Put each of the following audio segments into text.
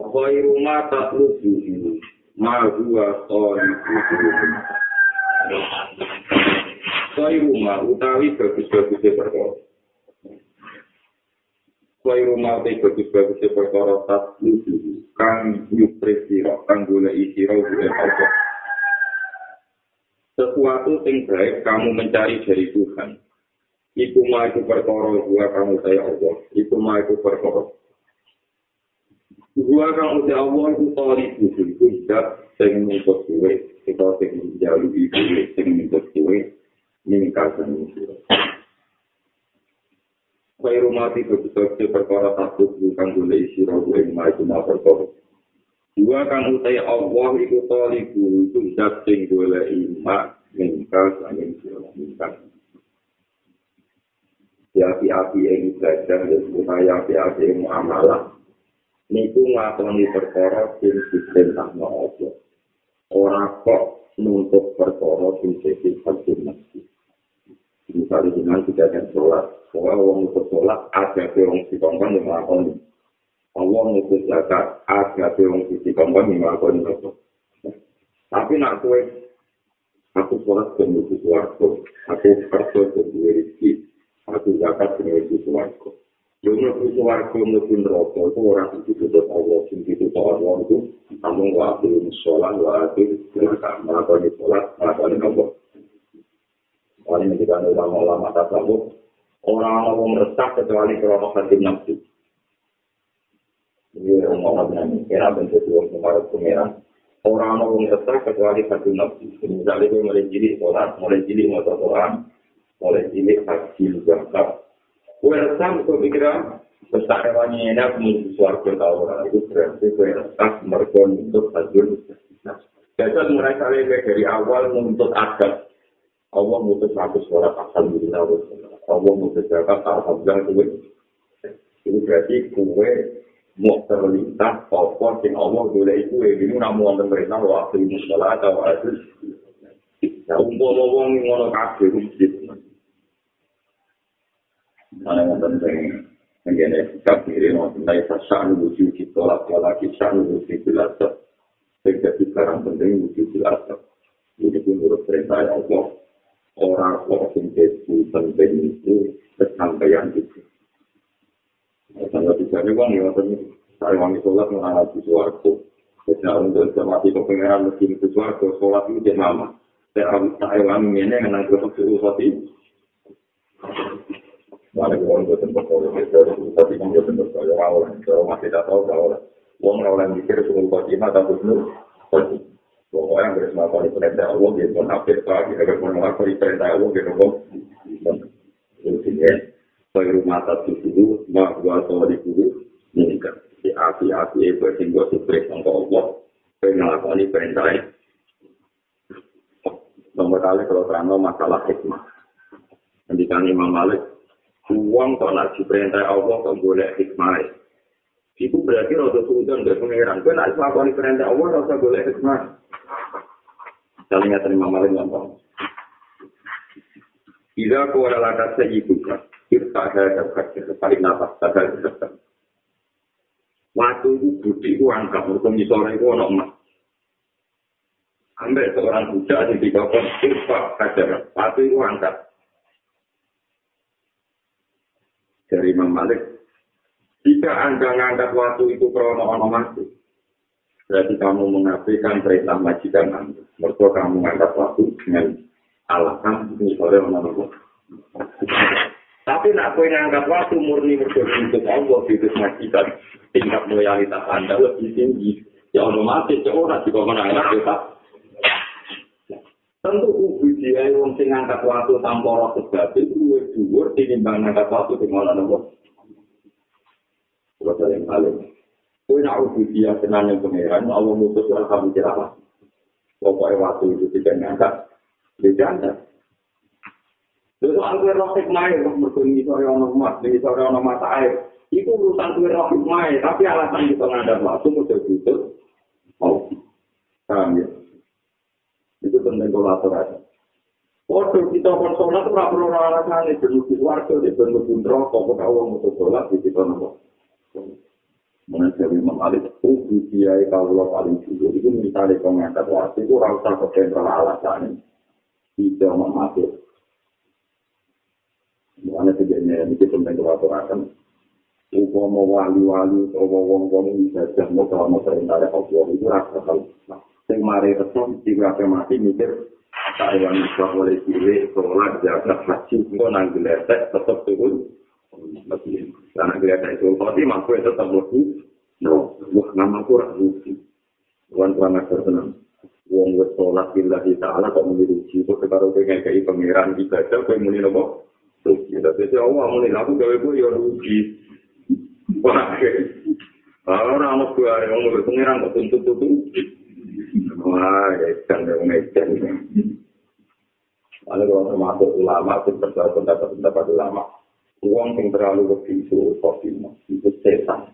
Khairu ma tatlubuhu ma huwa khairu. Khairu ma utawi bagus-bagusnya perkara. Khairu ma utawi bagus-bagusnya perkara tatlubuhu kang yupres sira kang golek sira golek apa. Sesuatu yang baik kamu mencari dari Tuhan. Iku ma itu perkara gua kamu saya Allah. Iku ma itu perkara. Gua kang udah Allah itu tori buku itu tidak sing nuntut kue, kita sing menjauh ibu sing nuntut kue, meningkatkan itu. Kue rumah itu betul perkara takut bukan boleh isi rohu yang ma itu ma perkara. Gua kang utai Allah itu tori buku itu tidak sing boleh ima, meningkatkan itu. Ya api-api yang belajar, ya api-api yang muamalah. Niku nglakoni perkara sing diperintahno Allah. Ora kok nuntut perkara sing sifat sunnah. Misalnya dengan tidak ada sholat, soal orang untuk sholat, ada orang si kompon yang melakukan Allah untuk zakat, ada orang si kompon yang melakukan itu. Tapi nak kue, aku sholat ke musuh suarco, aku kerja ke dua rizki, aku zakat ke musuh suarco. Yo mlebu swarga mlebu neraka itu ora ditutup Allah sing ditutup Allah itu namun waktu sholat waktu mereka melakukan sholat melakukan nopo. Wali ketika ulama-ulama tasawuf orang orang resah kecuali kalau hati nafsu. Ini orang-orang yang kira bentuk dua kemarin pengiran. Orang orang resah kecuali hati nafsu. Misalnya mulai jili sholat, mulai jili motor Quran, mulai jili haji zakat, Resah untuk pikiran besar hewannya enak menuju suarga tau orang itu berarti resah mereka untuk hajur. Jadi mereka lebih dari awal menuntut adat. Allah mutus satu suara alhamdulillah Allah mutus jaga alhamdulillah kue. Itu berarti kue mau terlintas apa sing Allah boleh itu ini namun wonten perintah waktu ini sholat atau waktu Ya umpama wong ngono kabeh mesti mana yang penting mengenai sikap diri mengenai perasaan wujud kita lagi lagi perasaan wujud jelas terjadi barang penting wujud jelas ini pun menurut perintah Allah orang kok itu penting itu kesampaian itu. Tanggal tiga ini uang ya, saya wangi sholat mengalami suaraku. Jadi untuk mati kepengenan mesin itu suaraku, sholat itu dia mama. Saya wangi ini yang nanti suruh Mana uang gue tempat gitu, tapi kan gue tempat kalau awal, kalau masih tak tahu kalau uang awal mikir sungguh kau cima atau benar, pokoknya yang beres melakukan perintah Allah gitu, menafsir pak, kita beres melakukan perintah Allah gitu, kok, intinya, saya rumah satu dulu, mak gua tahu di dulu, ini kan, si api-api itu tinggal sukses untuk Allah, saya melakukan perintah Nomor kali kalau terang masalah hikmah. Nanti Imam Malik uang kok nak diperintah Allah kok boleh hikmah. Itu berarti rada suudon dari pengiran. Kau nak melakukan perintah Allah rasa boleh hikmah. Salingnya terima maling gampang. Bila kau adalah kata ibu kan, kita ada kata paling nafas, ada. Waktu itu budi itu angkat, untuk misalnya itu anak emas. Ambil seorang budak di bawah kita kajar, waktu itu angkat. Dari Imam Malik. Jika Anda mengangkat waktu itu krono ono mati, berarti kamu mengapikan perintah majikan Anda. Mereka kamu mengangkat waktu dengan alasan misalnya ono Tapi nak kau ngangkat waktu murni berdoa untuk Allah di majikan, tingkat loyalitas Anda lebih tinggi. Ya ono mati, ya orang juga menangkap kita. Tentu dia yang sing ngangkat waktu tanpa roh sebab itu luwih dhuwur tinimbang ngangkat waktu di mana nopo. mereka saling saling. Kue nak uji dia senang yang pangeran, Allah mutus orang kamu kira apa? Pokoknya waktu itu tidak nyata, dia janda. Lalu soal kue roh hikmah, berkunyi sore ono emas, ini sore ono mata air. Itu urusan kue roh hikmah, tapi alasan kita ngadap waktu, udah butuh. Mau. Paham ya? Penting kolaborasi. Waduh, kita pun sholat itu perlu alasan ini. Benuki warga, ini benuki rokok. Kok Allah untuk sholat, di kita nopo. Dewi Imam Alif, ubi kiai kalau paling jujur. Itu kau ngangkat waktu, itu rasa kekentral alasan ini. Tidak memakai. Makanya sebenarnya ini penting kolaborasi. Upama wali-wali, atau wong-wong bisa jadi mau kalau perintah Allah, itu rasa kalau. Yang mari resum, jika mati, mikir, Taiwan bisa boleh pilih sholat jaga haji itu nang geletek tetap turun. Karena geletek itu tapi mampu tetap lebih no. Wah nama aku ragu tuan tuan agar tenang wong wes sholat bila kita ala kok muni rugi? Kok karo pengen kayak pangeran ibadah kok muni nopo? Tapi saya Allah muni aku gawe gue ya rugi. Wah orang mau gue ada ngomong berpengiran kok tuntut tuntut wah ya kan yang ngecek Ada kalau termasuk ulama, itu berjalan pendapat-pendapat ulama. Uang yang terlalu lebih itu khotimah, itu setan.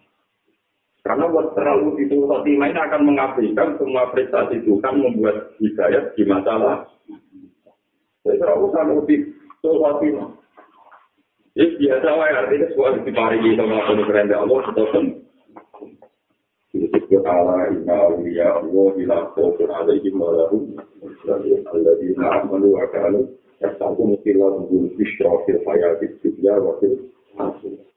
Karena buat terlalu itu khotimah ini akan mengabaikan semua prestasi Tuhan membuat hidayat di masalah. Jadi terlalu lebih itu khotimah. Ini biasa lah, artinya sebuah diparingi sama penuh Allah, itu kan. Itu ala inna awliya Allah ila khawfun alaihim wa lahum الذين آمنوا وكانوا يتقون في الأرض بالبشرى في الحياة الدنيا وفي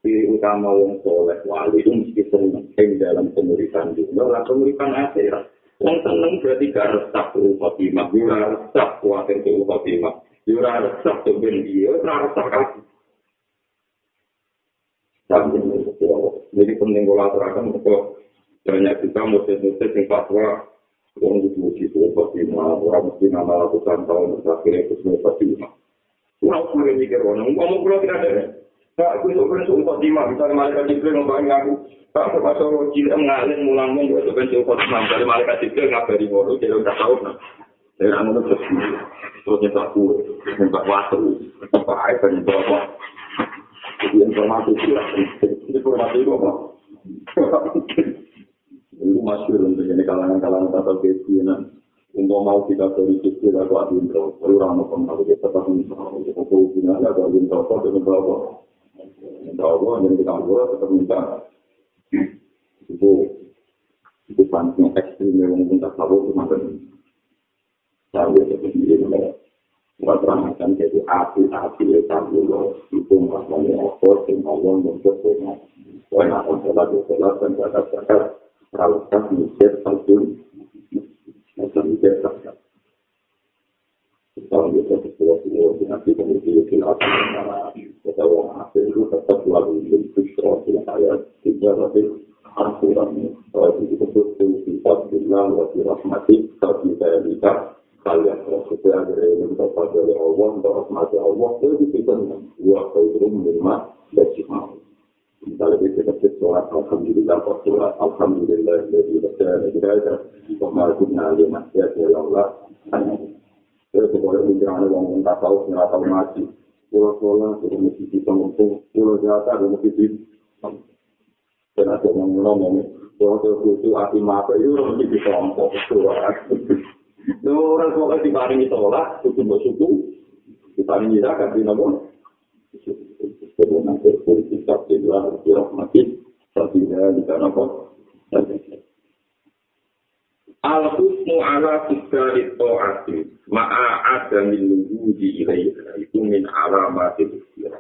Ciri utama wong soleh wali itu mesti seneng ing dalam pemuritan dunia lah pemuritan akhirat. Wong seneng berarti gak resah tuh khotimah, yura resah kuatir tuh khotimah, yura resah tuh ben dia, yura resah kasih. Jadi penting kolaborasi untuk banyak juga murid-murid yang fatwa Wong itu mesti itu Fatimah, orang mesti nama ratusan tahun terakhir itu semua Fatimah. Kurang sulit mikir orang, ngomong pulau tidak ada. Nah, aku itu pernah sumpah Fatimah, misalnya malaikat Jibril ngomongin aku. Pak, terpaksa orang cilik mengalir mulang mung, itu kan sumpah Fatimah. Dari malaikat Jibril ngabari ngoro, jadi udah tahu. Dari anu itu terus, terus nyetak kue, nyetak waktu, nyetak air, dan nyetak apa. Jadi informasi itu, informasi itu apa? Itu masih untuk ini kalangan-kalangan tata kebianan untuk mau kita dari kecil atau adintro orang mau pengaruh kita tetap misalnya untuk hubungan atau adintro atau dengan bawa bawa dan kita bawa tetap minta itu itu panjang ekstrim yang mungkin tak tahu itu macam saya itu sendiri mereka Buat terangkan jadi api-api yang tahu itu masalahnya apa, yang Allah membuatnya. Wah, nak sholat, sholat, dan zakat-zakat, rautas mikir satu macam mikir kalau kita sesuatu semua nanti kemudian kita akan mengarah kita orang asing itu tetap lalu itu sesuatu yang saya tidak lebih aturan kalau itu disebut sifat bilang wajib rahmati tapi saya bisa kalian maksudnya agar ini dapat dari Allah untuk rahmati Allah itu kita dua kali menerima dan mau misalnya kita cek sholat alhamdulillah kok sholat alhamdulillah jadi berjalan kita itu kok malah punya lima ya ya Allah hanya terus boleh bicara orang yang tak tahu nggak tahu ngaji pulau sholat itu mesti bisa ngomong pulau jatah itu mesti bisa dan ada yang ngomong pulau itu hati mata itu mesti bisa ngomong sholat orang sholat diparingi sholat itu bersyukur diparingi zakat di nomor Kemudian berpolitik tapi dua dirahmati tapi di sana kok Al husnu ala tiga itu arti ma'a ada min wujudi ilaiha itu min alamati istilah.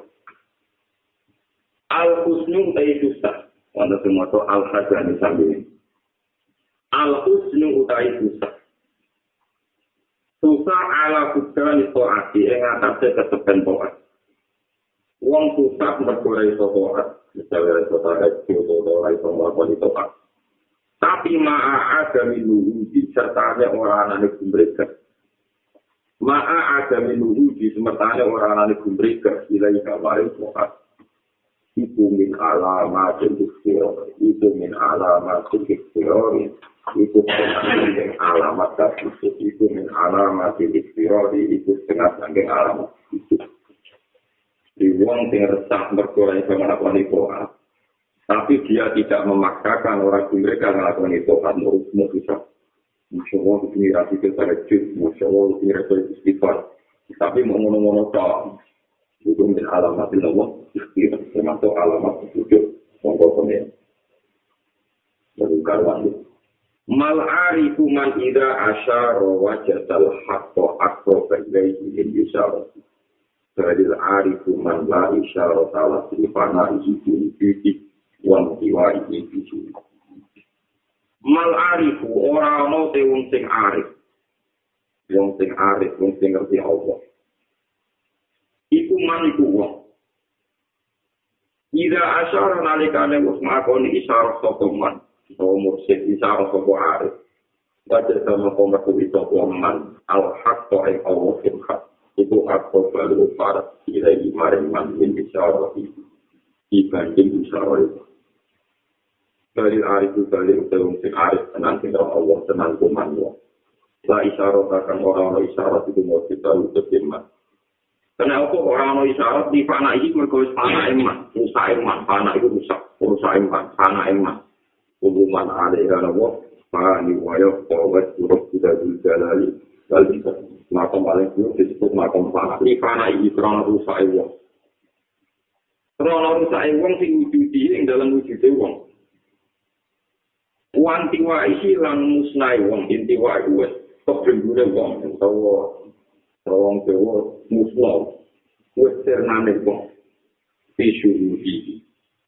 Al husnu utai susah. Wanda semua itu al hajani sambil Al husnu utai susah. Susah ala tiga itu arti yang atasnya kesepen to'at. Wong susah mergora iso toat. Misalnya iso toat, iso toat, iso melakukan itu pak. Tapi ma'a ada minuhuji sertanya orang anak mereka. Ma'a ada minuhuji sertanya orang anak mereka. Ilai kabarin toat. Iku min alamat ikhtiar. Iku min alamat ikhtiar. Iku setengah sangking alamat kasih. Iku min alamat ikhtiar. Iku setengah sangking alamat itu. Di uang yang resah berkurang itu melakukan itu. Tapi dia tidak memaksakan orang mereka melakukan itu. Menurutmu bisa. Masya Allah, ini rasi kita rejut. Masya Allah, ini rasi istighfar. Tapi mau ngono-ngono tak. Itu min alamat Allah. Ikhtiar. Termasuk alamat sujud. Monggo pemen. Lalu kawan Mal arifu man ida asyara wajadal akro bailaihi in yusara. Sadil arifu man la isyara salah silifana isi budi wan tiwa isi budi. Mal arifu ora ono te wong sing arif. Wong sing arif, wong sing ngerti Allah. Iku man iku wong. Ida asyara nalikane wong makoni isyara sokoman. So mursid isyara soko arif. Wajah sama komerku itu man. Al-haqqa yang Allah firhat. Itu haqqa balu farat. Ila imarin man min isyara itu. Dibanding isyara itu. Dari arif itu dari wong sing arif. Tenang tinggal Allah, tenang kuman Allah. La isyarat akan orang-orang isyarat itu mau kita untuk firman. Kenapa orang-orang isyarat di panah ini mereka panah emas, rusak emas, panah itu rusak, rusak emas, panah emas. Hubungan ada yang Allah, panah ini wayang, kawat, buruk, tidak dijalali, lalu bisa. Makam paling buruk disebut makam panah. Di panah ini kerana rusak emas. Kerana rusak emas sing wujudi yang dalam wujud emas. Wan tiwa isi lang musnai wong inti wa wes kebenggune wong utawa wong dewa musnah wes ternane wong isu iki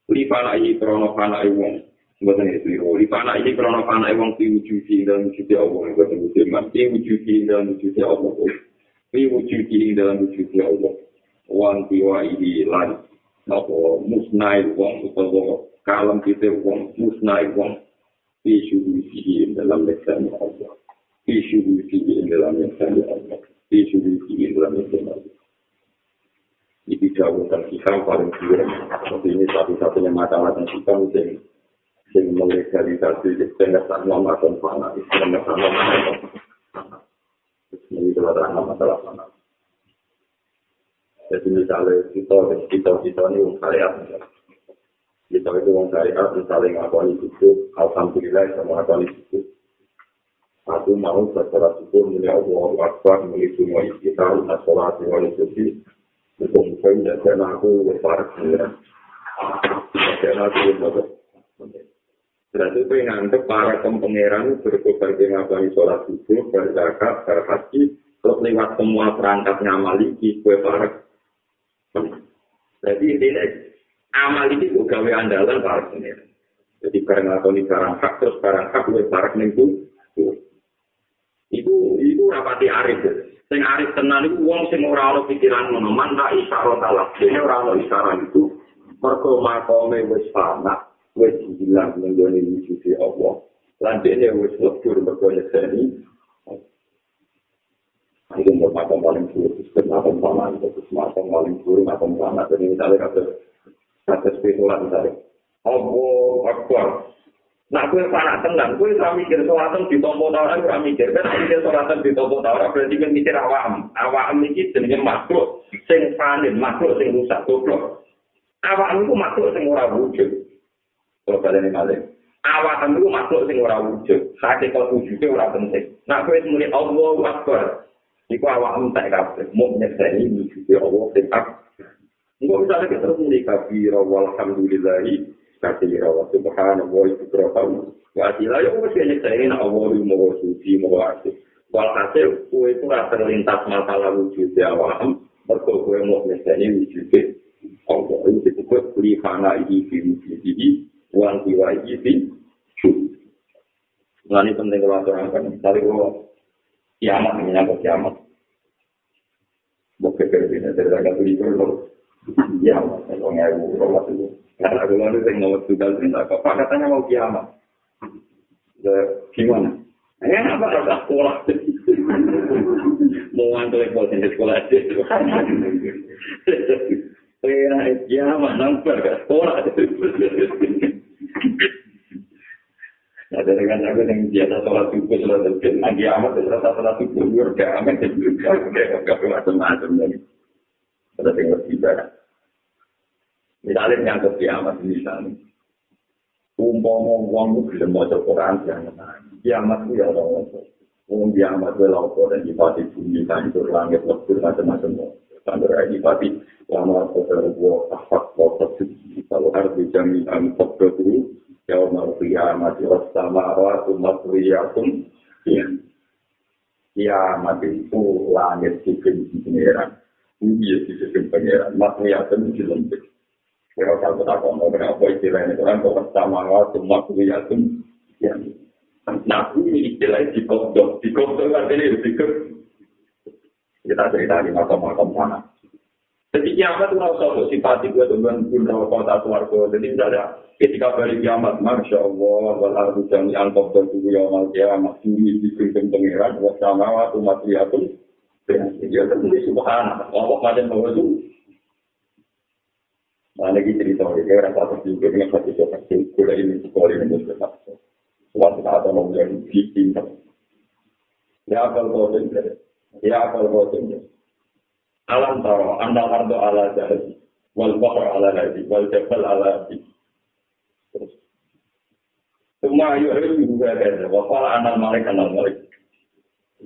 li pala iki krono pala wong mboten iki li pala iki krono pala wong ki wujudi dalam wujudi Allah mboten wujudi mas ki wujudi dalam wujudi Allah ki wujudi dalam wujudi Allah. Wan tiwa iki lan napa musnai wong utawa kalem kita wong musnai wong. Iki dalam lesan Allah. Iki dalam lesan Allah. Iki dalam lesan Allah. Ini jauh dan hikam paling kira seperti ini satu-satunya yang kita mungkin yang melegalisasi pengesan nama dan fana pengesan nama dan fana ini adalah masalah fana jadi misalnya kita kita kita ini orang syariat. Kita itu orang syariat misalnya ngakoni itu alhamdulillah sama ngakoni itu aku mau secara syukur milik Allah Akbar milik semua kita sholat milik itu Hukum saya tidak kena aku besar pengiran. Kena aku besar. Berarti itu yang nganggep para pengiran berkobar dengan bani sholat subuh, berzakat, berhaji, terus lewat semua perangkat ngamal iki, kue para Jadi ini amal ini juga gawe andalan para pengiran. Jadi barang atau ini barang hak, terus barang hak, kue para itu. Itu, itu rapati arif. sing arif tenan iku wong sing ora ana pikiran ngono manta isyarat Allah dene ora ana isyarat itu mergo makome wis panak wis hilang ning gone wujud Allah lan dene wis lebur mergo nyeseni itu mau makam paling buruk sistem makam paman itu makam paling buruk makam paman jadi misalnya kata kata spekulan misalnya Allah Akbar Nah, gue panak tenang, gue gak mikir sholatnya di tombol tawar, gue mikir. Kan mikir sholatnya di tombol tawar, berarti gue mikir awam. Awam ini jenisnya makhluk, sing panin, makhluk sing rusak, goblok. Awam itu makhluk sing ora wujud. Kalau kalian ini maling. Awam itu makhluk sing ora wujud. Sakit kalau wujudnya ora penting. Nah, gue semuli Allah Akbar. Iku awam tak kabeh. Mau nyeseni wujudnya Allah sing akbar. Enggak bisa lagi terus muli kabir, walhamdulillahi. kasih Allah subhanahu wa ta'ala wa atila ya wis saya nak Allah mau suci mau asih walhasil kue itu rasa terlintas masalah wujud ya awam mergo kue mau nyeseni wujud Allah itu disebut lihana ini di wujud wan tiwa ini Nah ini penting kalau aturkan, misalnya kalau kiamat, menyangkut kiamat. Bukan berbeda, dari agak begitu, Iya, kalau ngewu, kalau itu. Karena aku lalu saya ngomong juga kok Pak katanya mau kiamat. Ya, gimana? Ya, apa kata sekolah? mau ngantuk ekor di sekolah aja. Pena kiamat nampak gak sekolah. Nah, dari kan aku yang biasa sholat subuh, sholat subuh, nah kiamat itu rasa sholat subuh, gue udah amat, gak macam-macam lagi. Ada yang lebih berat. Misalnya nyangkut kiamat, misalnya. Umpama wong itu bisa maca Quran jangan. Kiamat itu ya Allah. Wong kiamat itu lauko dan dipati bumi, hancur langit, lebur, macam-macam. Sampai lagi dipati, lama kotor gua, afak, kotor, kalau harus dijaminan kotor itu, ya Allah kiamat, ya sama Allah, umat riyakum, ya. Kiamat itu langit bikin pengeran, bumi bikin pengeran, matriatum di lembut. Kira kalau kita ngomong kenapa istilah ini kan kok pertama waktu waktu ya tuh ya. Nah ini istilah di kodok, di kodok kita cerita di makam-makam sana. Jadi kiamat itu harus satu sifat gue dengan pun rokok atau warga. Jadi misalnya ketika balik kiamat, masya Allah, walau jami angkop dan tubuh yang mal kiamat, bumi dipimpin pengiran, sama waktu mati itu, ya tertulis subhanallah, Allah macam bahwa itu? Nah, lagi cerita ini, satu juga dengan satu seperti kuda ini sekolah ini satu. Suatu saat orang yang bikin Ya akal kau ya kau sendiri. Alam taro, anda ardo ala jahat, wal bahar ala lagi, wal jabal ala lagi. Semua ayu harus juga ada, wafal anak malik anak malik.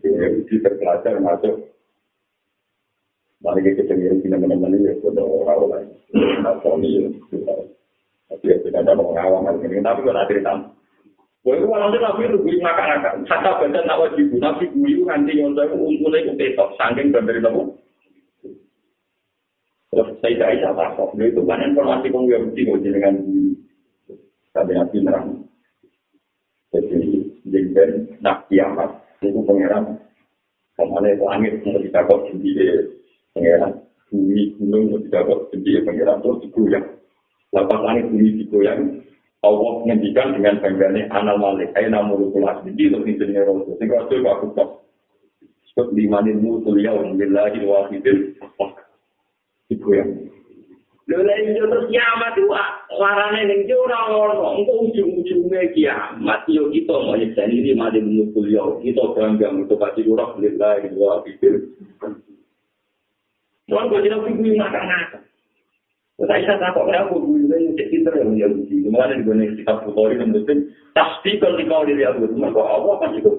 Jadi terpelajar masuk Mari kita cengir kita teman ini ya sudah orang lain. Tapi ya tidak ada hal ini. Tapi kalau cerita, itu malam itu nabi itu gue ngakak-ngakak. Kata baca tak wajib, nabi gue itu nanti nyontoh itu untungnya itu petok, sangking dari kamu. Terus saya tidak bisa takut. Itu kan informasi kong gue mesti gue dengan tadi nabi nerang. Jadi jengben nak kiamat itu pangeran. Kemana itu langit mau ditakut sendiri. pangeran bumi gunung tidak kok gede pangeran terus digoyang lepas langit bumi digoyang Allah menghentikan dengan bangganya anal malik ayo namun lukulah jadi lebih jenis rasul. Sehingga rasul gak kupas sebab lima nimu tuliah umbillahi wahidin digoyang Lha yo terus kiamat itu warane ning ora ono engko ujung-ujunge kiamat yo kita mau nyekani di mati mutul yo kita bangga untuk pasti ora lillahi wa bihi Tuhan gue tidak bingung makan-makan. Saya bisa takut ya, aku gue yang cek pinter yang dia uji. Kemarin gue nih sikap Bukhari dan Muslim, pasti kalau dikau diri aku, maka Allah kan itu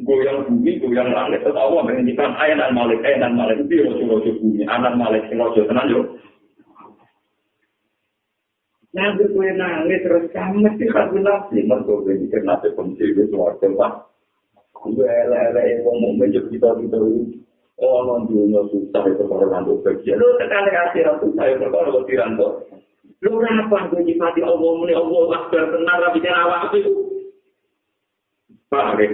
goyang bumi, goyang langit, tetap Allah menghentikan ayat dan malik, ayat dan malik itu rojo-rojo bumi, anak malik, rojo tenang yuk. Nanti gue nangis terus kamu mesti kasih nafsi, mereka gue mikir nafsi pensi gue suarga pak. Gue ele-ele ngomong meja kita-kita itu. Ono dunia susah itu kalau nanti bagian lu tekan akhirat susah itu kalau lebih ranto lu kenapa gue nyifati Allah muni Allah akbar benar tapi cara apa itu? Paham ya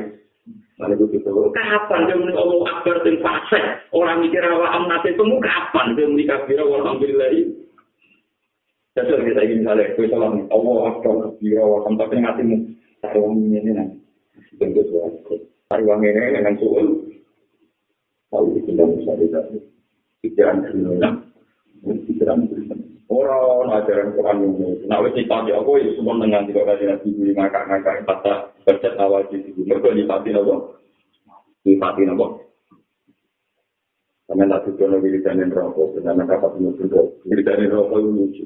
Mana gue gitu, kapan dia muni Allah akbar dan fasek orang mikir awak amnat itu kapan dia muni kafir alhamdulillah jadi kita ingin misalnya gue salam Allah akbar kafir alhamdulillah ngatimu taruh ini ini nanti tentu suatu taruh ini dengan suul Kalau itu tidak bisa dikasih. Pikiran dunia, pikiran. Orang ajaran Quran ini, nah wes nyipati aku ya semua dengan tidak ada nabi gue ngakak-ngakak kata bercet awal di situ. Mereka nyipati nopo, nyipati nopo. Karena tak tujuan lagi di sana rokok, karena dapat menurut di sana rokok itu lucu.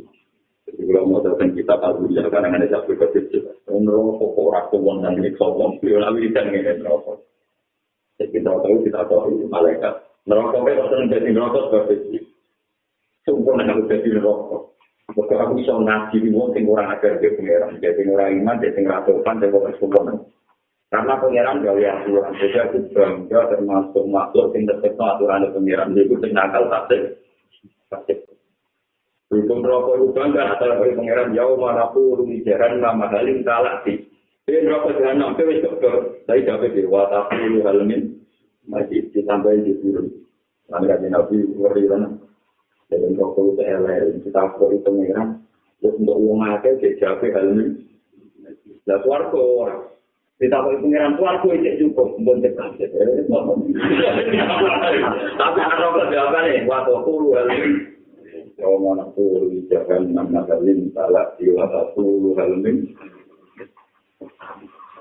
Jadi kalau mau datang kita tahu ya karena ada satu kecil. Rokok kok rakyat uang dan ini sombong, kalau lagi di sana rokok. Kita tahu kita tahu malaikat neraka itu harus menjadi neraka seperti sempurna kalau jadi neraka Maka aku bisa ngaji di wong sing ora ajar ke pengeran, jadi ora iman, jadi ngeratokan, jadi orang sempurna. Karena pengeran gak ya aturan, jadi aku bangga termasuk makhluk yang tetap aturan pengeran, jadi aku nakal tasik. Tasik. Hukum rokok itu bangga, asal dari pengeran jauh mana pun, jaran nama halim kalah sih. Dia rokok jalan, sampai wis dokter, saya dapat di watafu halamin, masih ditambahin di turun. Nanti kan nabi ngeri kan. Jadi rokok itu LR, kita kok itu merah. Terus untuk uang aja, dia jawab hal ini. Lah suarco orang. Kita kok itu merah suarco itu cukup. Mbon kasih. Tapi kan rokok jawabannya, waktu puluh hal ini. Yawma naqulu li jahannam mahalin talati wa taqulu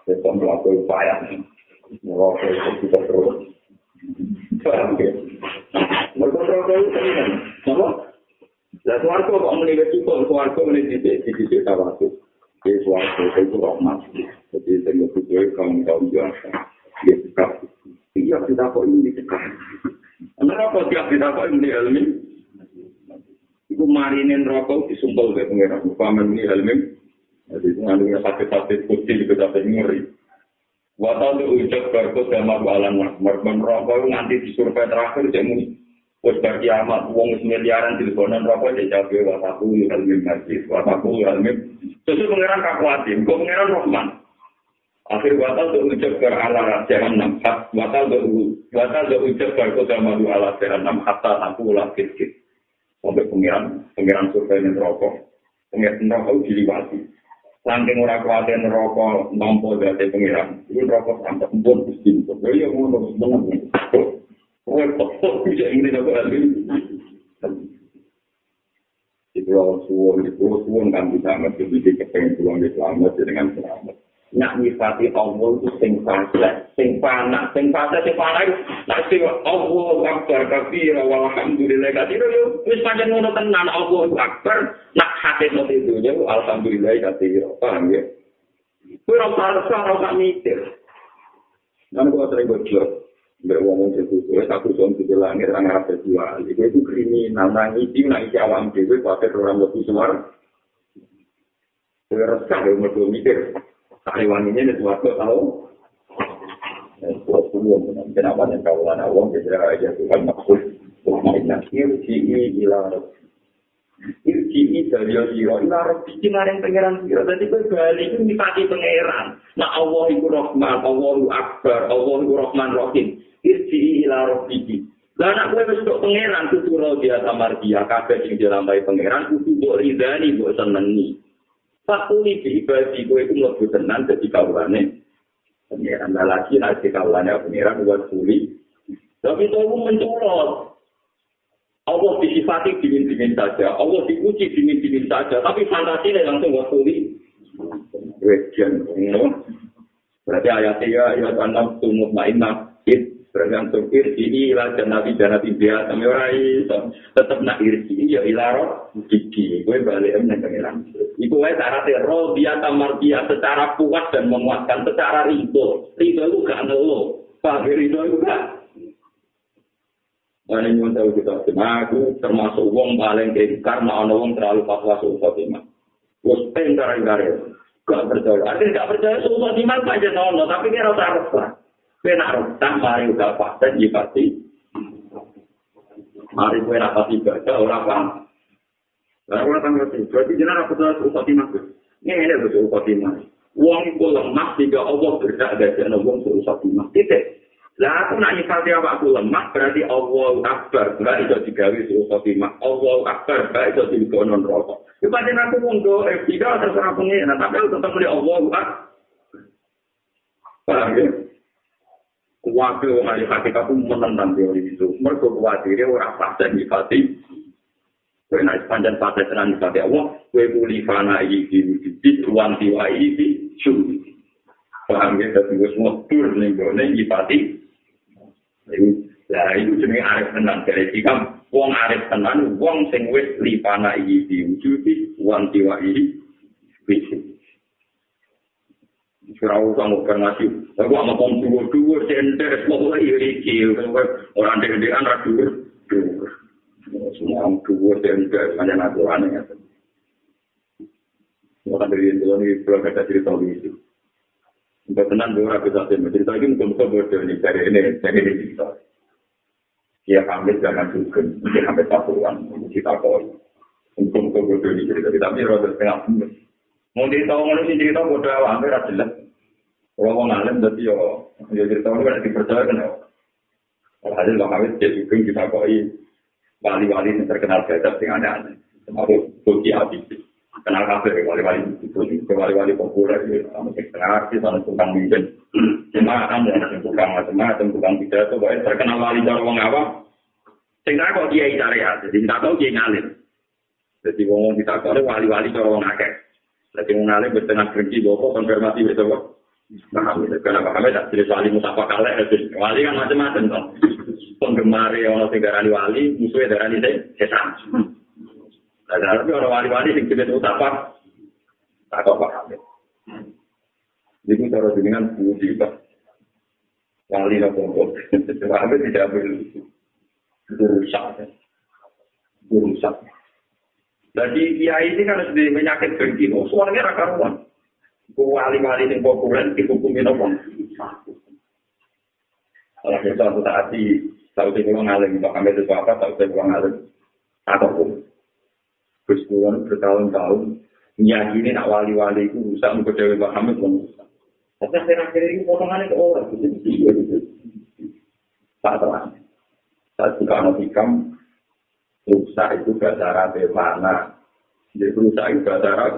Kita melakukan upaya itu kita terus? Mereka itu kan Apa? Lah suarga kok menilai cukup Suarga menilai titik Titik tawatu Di suarga itu rahmat Jadi saya berpikir kaum-kaum biasa Dia cekap Iya kita kok ini cekap Kenapa tiap kita kok ini ilmi Iku marinin rokok disumpel ke pengiran. Paman ini helmim. Jadi nganunya sakit-sakit putih juga sampai ngeri. Wata itu ujak berkut sama alam Mereka rokok nanti di survei terakhir jamu. Wes bagi amat uang miliaran di lebanon rokok dia jabe wataku helmim ngaji. Wataku helmim. Sesuai pengiran kakuatin. Kok pengiran Rahman. Akhir watal itu ujak berala jahan enam. Watal itu watal itu ujak berkut sama ala jahan enam. Hatta aku ulah kit-kit. sampai pengiran, pengiran survei neraka, pengiran neraka diliwati. Saking ora kuatir neraka nampa dari pengiran, itu neraka sampai pun mesti. Ya ngono menang. Kowe kok bisa ini aku alwi. Itu lawan suwon, itu suwon kan bisa ngerti bidik kepengen pulang di selamat dengan selamat. Nak nyifati Allah itu sing fasa, sing panak, sing fasa, sing panak itu nanti Allah akbar kafir, walhamdulillah kafir, yo wis pancen ngono tenan Allah akbar, nak hati itu yo alhamdulillah kafir, paham ya? Kue rasa rasa rasa mikir. Dan gua sering bocor, berwomong itu, gue takut soal itu langit, orang Arab terjual. Itu itu kriminal, nangis, nangis awam, gue pakai orang lebih suara. Gue resah, gue mikir. Taiwan ini ada suatu tahu. Suatu kenapa yang kawalan awam kita aja Tuhan maksud Nah, irji'i ila Irji'i dari siro ila rabbi Kemarin pengeran siro Jadi gue balik itu dipati pengeran Nah Allah itu Rahman Allah itu Akbar Allah itu Rahman Rahim. Irji'i ila rabbi Lah anak gue besok pengeran Kutu rodia samar dia Kabeh yang dilambai pengeran Kutu ridani buat senengi Fakuli di ibadi gue itu lebih tenang jadi kawannya. Pengiran lagi nanti kawannya pengiran buat kuli. Tapi itu mencolot. Allah disifati dingin-dingin saja. Allah diuji dingin-dingin saja. Tapi fantasinya langsung buat kuli. Wejan. Berarti ayatnya ya, ayat enam tumut ma'inah. Bergantung irji ila janabi janabi dia kami orang itu tetap nak irji ya ilaro gigi gue balik em neng pengiran itu gue syaratnya roh dia tamar dia secara puas dan memuaskan secara rido rido itu gak nelo pak rido itu gak? Mana yang tahu kita? Aku termasuk uang paling kayak karena ono uang terlalu pas masuk Fatimah. Gue pengen karang gak percaya. Artinya gak percaya suatu Fatimah aja nono, tapi kira rasa Kue nak rutang, mari udah paten, ya. Mari kue nak pasti baca, orang paham. Lalu orang tanggal itu, berarti jenar aku tuh suka timah. Ini ini betul suka timah. Uang itu lemah, sehingga Allah berdak dari jenar uang suka timah. Titik. Lah aku nak nyifati apa lemah, berarti Allah akbar, enggak itu digawi suka timah. Allah akbar, enggak itu digonon rokok. Ibadah aku do, eh, tidak terserah pengen, tapi aku tetap beli Allah akbar. Paham ya? Kuwatir wong ahli hakikat itu menentang teori itu. Mereka kuwatirnya orang fase nyifati. Kue naik panjang fase tenan nyifati Allah. Kue kuli fana iki wujudit wanti wa iki syuri. Paham ya? Tapi gue semua tur nih gue nyifati. Nah itu jenis arif tenan. Jadi jika wong arif tenan, wong sing wis lipana iki wujudit wanti wa iki Surau kamu kan ngasih, aku sama kom dua dua center, mau iri kiri, orang degan rak dua dua, semua orang dua center, hanya natural ya. Orang dari itu ini belum ada cerita itu. Untuk tenang dua ratus satu cerita ini mungkin bisa berdua dari ini dari ini cerita. Dia kami jangan juga, mungkin sampai satuan, kita koi. Untuk berdua ini cerita, tapi rada setengah Mau mana sih cerita bodoh awal, hampir jelas. Kalau mau ngalim, jadi yo, yo cerita ini kan dipercaya kan ya. Hasil bang Awit dia juga kita koi wali-wali yang terkenal gajah dengan aneh-aneh. Termasuk Tuki Habib. Kenal kafe, wali-wali itu, wali-wali populer, sama setengah artis, sama tukang. Cuma kan ada tukang macam-macam, tukang pidato, terkenal wali dari orang awam. Sehingga kok dia cari jadi tidak tahu dia ngalim. Jadi ngomong kita kalau wali-wali cara wong akeh. Jadi wong alim bertengah berhenti bawa konfirmasi betul karena Pak Hamid tak wali musafah kalah. Wali kan macam-macam toh. Penggemar yang orang tinggal wali, musuhnya darah ini setan. Nah, tapi orang wali-wali yang jenis musafah, tak kok Pak. Jadi cara dengan budi Pak. Wali nopo Pak Hamid tidak berusaha. Berusaha. Jadi kiai ini kan sudah menyakit oh suaranya raka ruang. Wali-wali yang populer dihukumi nopo. Kalau kita suatu saat di sih kalau ngalim, pak kami itu apa, tahu sih kalau ngalim, apapun. Terus bulan bertahun-tahun, nyakini nak wali-wali itu bisa mengkodewi Pak Hamid pun Tapi akhir-akhir ini potongannya ke orang. Tak terang. Saat buka anak hikam, rusak itu bahasa Arab mana? Jadi rusak itu bahasa Arab.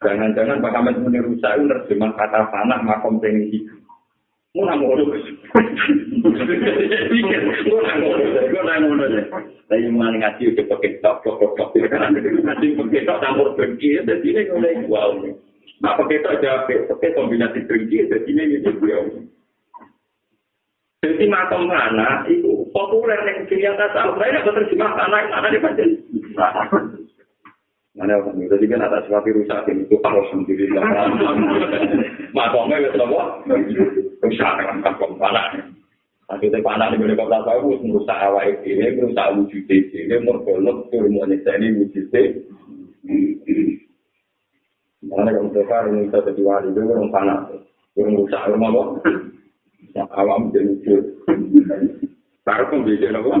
Jangan-jangan Pak Hamid muni rusak itu terjemah kata panah makom tinggi. Mau nang ngono. Pikir, mau nang ngono. Mau nang ngono. Tapi mana ngaji udah pakai tok tok tok tok. Ngaji pakai tok campur bengki, jadi ini ngono wow. Nah pakai tok jawab, pakai kombinasi bengki, jadi ini gitu. Jadi makam mana itu populer yang kiri atas. Saya nggak terjemah yang mana dibaca. Mana orang itu kan atas seperti rusak itu harus sendiri. Makamnya itu apa? Rusak dengan kampung panah. Akhirnya panah di mana kota tahu merusak awal ini, merusak wujud ini, mergolok turun nyeksa ini wujud Mana kalau mereka ini bisa jadi wali itu orang panah, orang rusak rumah apa? awam jadi lucu. Taruh pembeda apa?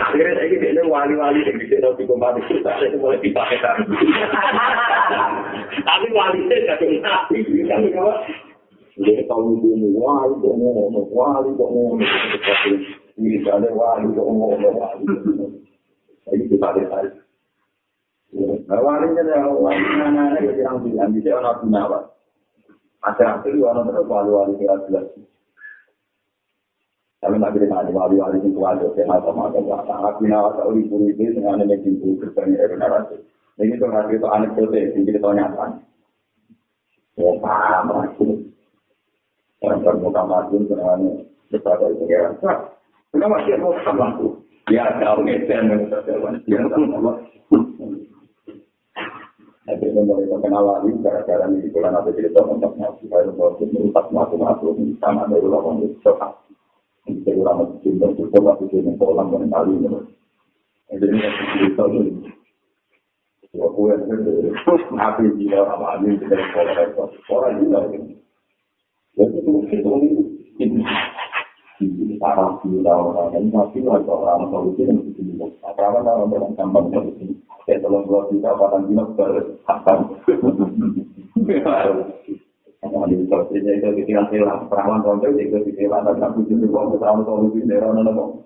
Akhirnya saya ini wali-wali yang bisa nanti kembali kita, saya mulai dipakai Tapi wali saya satu nabi, kan apa? Jadi kalau itu wali kok ngomong, wali kok ngomong, ini ada wali kok ngomong, wali. Jadi kita lihat Wali jadi wali mana ada yang bilang bisa orang punya apa? Ada akhir orang terus wali wali kira jelas. Tapi nak kira ada wali wali itu ada yang macam macam apa? Aku nak tahu di puri itu dengan ada yang itu bertanya dari narasi. Ini tuh ngasih itu anekdote, ini kita nyata. Ya paham lah. Orang terbuka mati dengan besar dari pengiran. Kenapa dia mau sama aku? Ya, tahu ngecer menurut saya. Ya, tahu Tapi mulai terkenal lagi gara-gara di bulan apa cerita tentang nabi baru baru merusak matu-matu sama lawan itu Jadi orang masih cinta itu tapi cinta kolam dan kali ini. Jadi ini cerita ini. Dua kue itu nabi dia orang ini dari sekolah itu orang juga ini. Jadi itu itu ini ini para kita orang ini tapi orang solusi yang begini. Apa apa orang gampang solusi. kayak tolong dua juta patang dino berhatam. Kalau di sosialnya itu ketika hilang perawan konco itu ketika ada satu juta uang perawan konco itu daerah mana mau?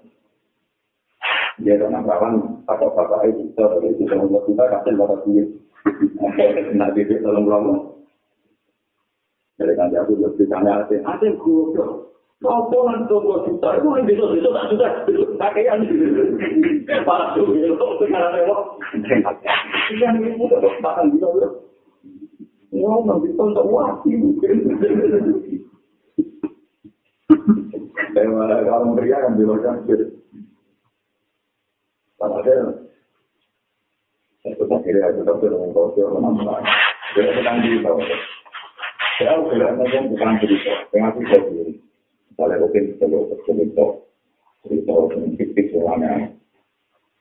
Dia dengan perawan atau bapak itu itu dua juta kasih bapak duit. Nah bibit tolong dua Jadi kan aku juga ditanya, ada goblok. Apa nang toko juta? Itu yang bisa tak juta. Pakaian. Para tuh kok sekarang lewat. Yang ini udah bahkan bisa udah. Wah, nanti tonton wati. Tema orang pria kan bilang kan Padahal itu akhirnya aku dapat dengan kau orang lain. Dia sedang di bawah. Saya udah ngomong bukan cerita, dengan aku sendiri. Misalnya mungkin perlu cerita, cerita dengan fiktif semuanya.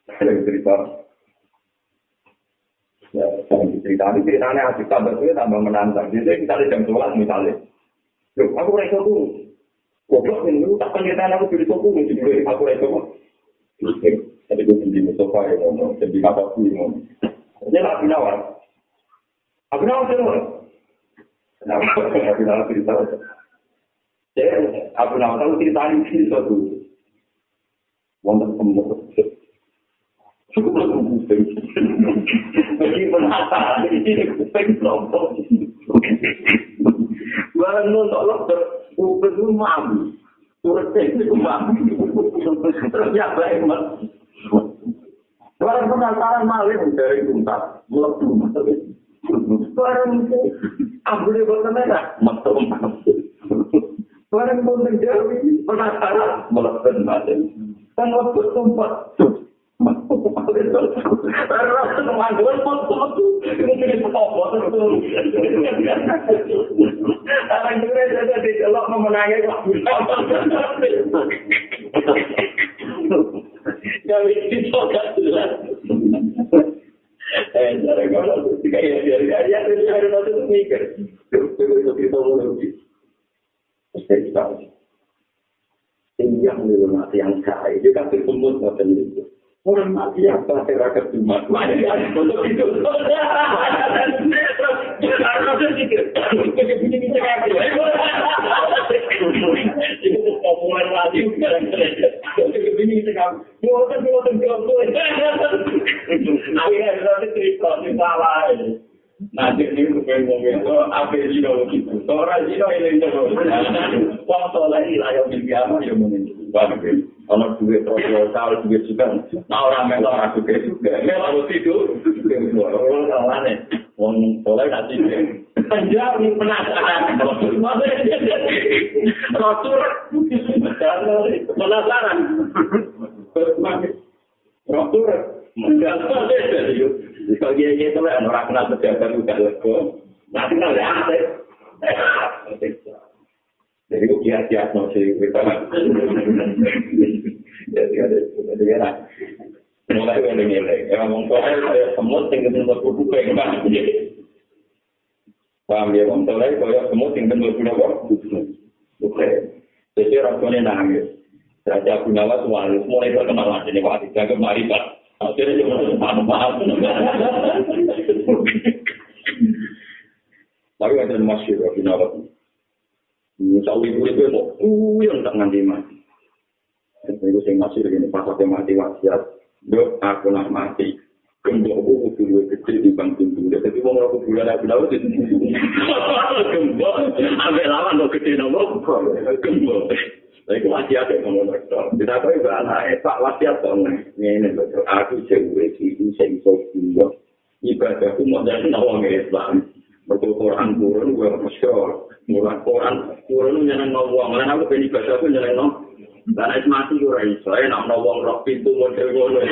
Ada cerita, cerita ini ceritanya asik tambah itu tambah menantang. Jadi misalnya jam sholat misalnya, Loh, aku rasa tuh, goblok ini, tak pengertian aku jadi toko, jadi aku rasa tuh. Tapi gue jadi Mustafa ya, ngomong, jadi apa sih ngomong. Ini lah Abu Nawar. Abu Nawar siapa? Kenapa? Abu Nawar cerita. Jadi, Abu Nawar tahu cerita ini sih tembok. Cukup lah kuping. Meskipun hata, ini kuping kelompok. Barang nonton dokter, kuping itu mabu. Turut ini kumang. Terus ya baik mas. Barang penasaran malih dari tuntas. Melebu. Barang itu. Ambil di kota merah. Metu. Barang pun menjauhi. Penasaran. Melebu. Kan waktu tempat. Yang di rumah yang kaya, itu kan berkumpul itu. Orang apa. Nanti ini apa itu. Wong soleh lah yang biasa yang menentukan. Kalau duit proposal, duit juga. Nah orang melok orang juga juga. Melok tidur. Orang kawan nih. Wong boleh tak tidur. Panjang penasaran. Rotur. Penasaran. Rotur. Kalau dia itu orang kenal pejabat juga lego. Nanti kenal ya. Jadi kok kiat-kiat no sih kita. Jadi ada jadi ada. Mulai dari ini, ya ngomong soal saya semut tinggal luar kubu kayak gimana? Paham ya, ngomong soal saya semut tinggal di luar kubu. Oke, jadi rasanya nangis. Raja Gunawan Tuhan mulai terkenal aja nih Pak, jaga mari Pak. Akhirnya cuma paham-paham. Tapi ada masih Gunawan. Misalnya ibu itu mau kuyang tak nganti mati. Itu sing masih begini, pas aku mati wasiat. Dok, aku nak mati. Gembok aku kudu luwih gede di bang pintu. Jadi ora bulan aku dalu di Gembok, ambek lawan kok gede nopo? Gembok. Lha iku wasiat e ngomong dokter. Kita iku anak Pak wasiat to ngene lho. Aku jewe iki sing iso pindah. Ibadahku mau jadi nawang Islam. Betul Quran turun, gue masyur. Murah Quran turun nyeneng nawang. Lain aku pengen ibadah aku nyeneng nawang. Dan es mati gue rai. Saya nak nawang roh pintu model ngono.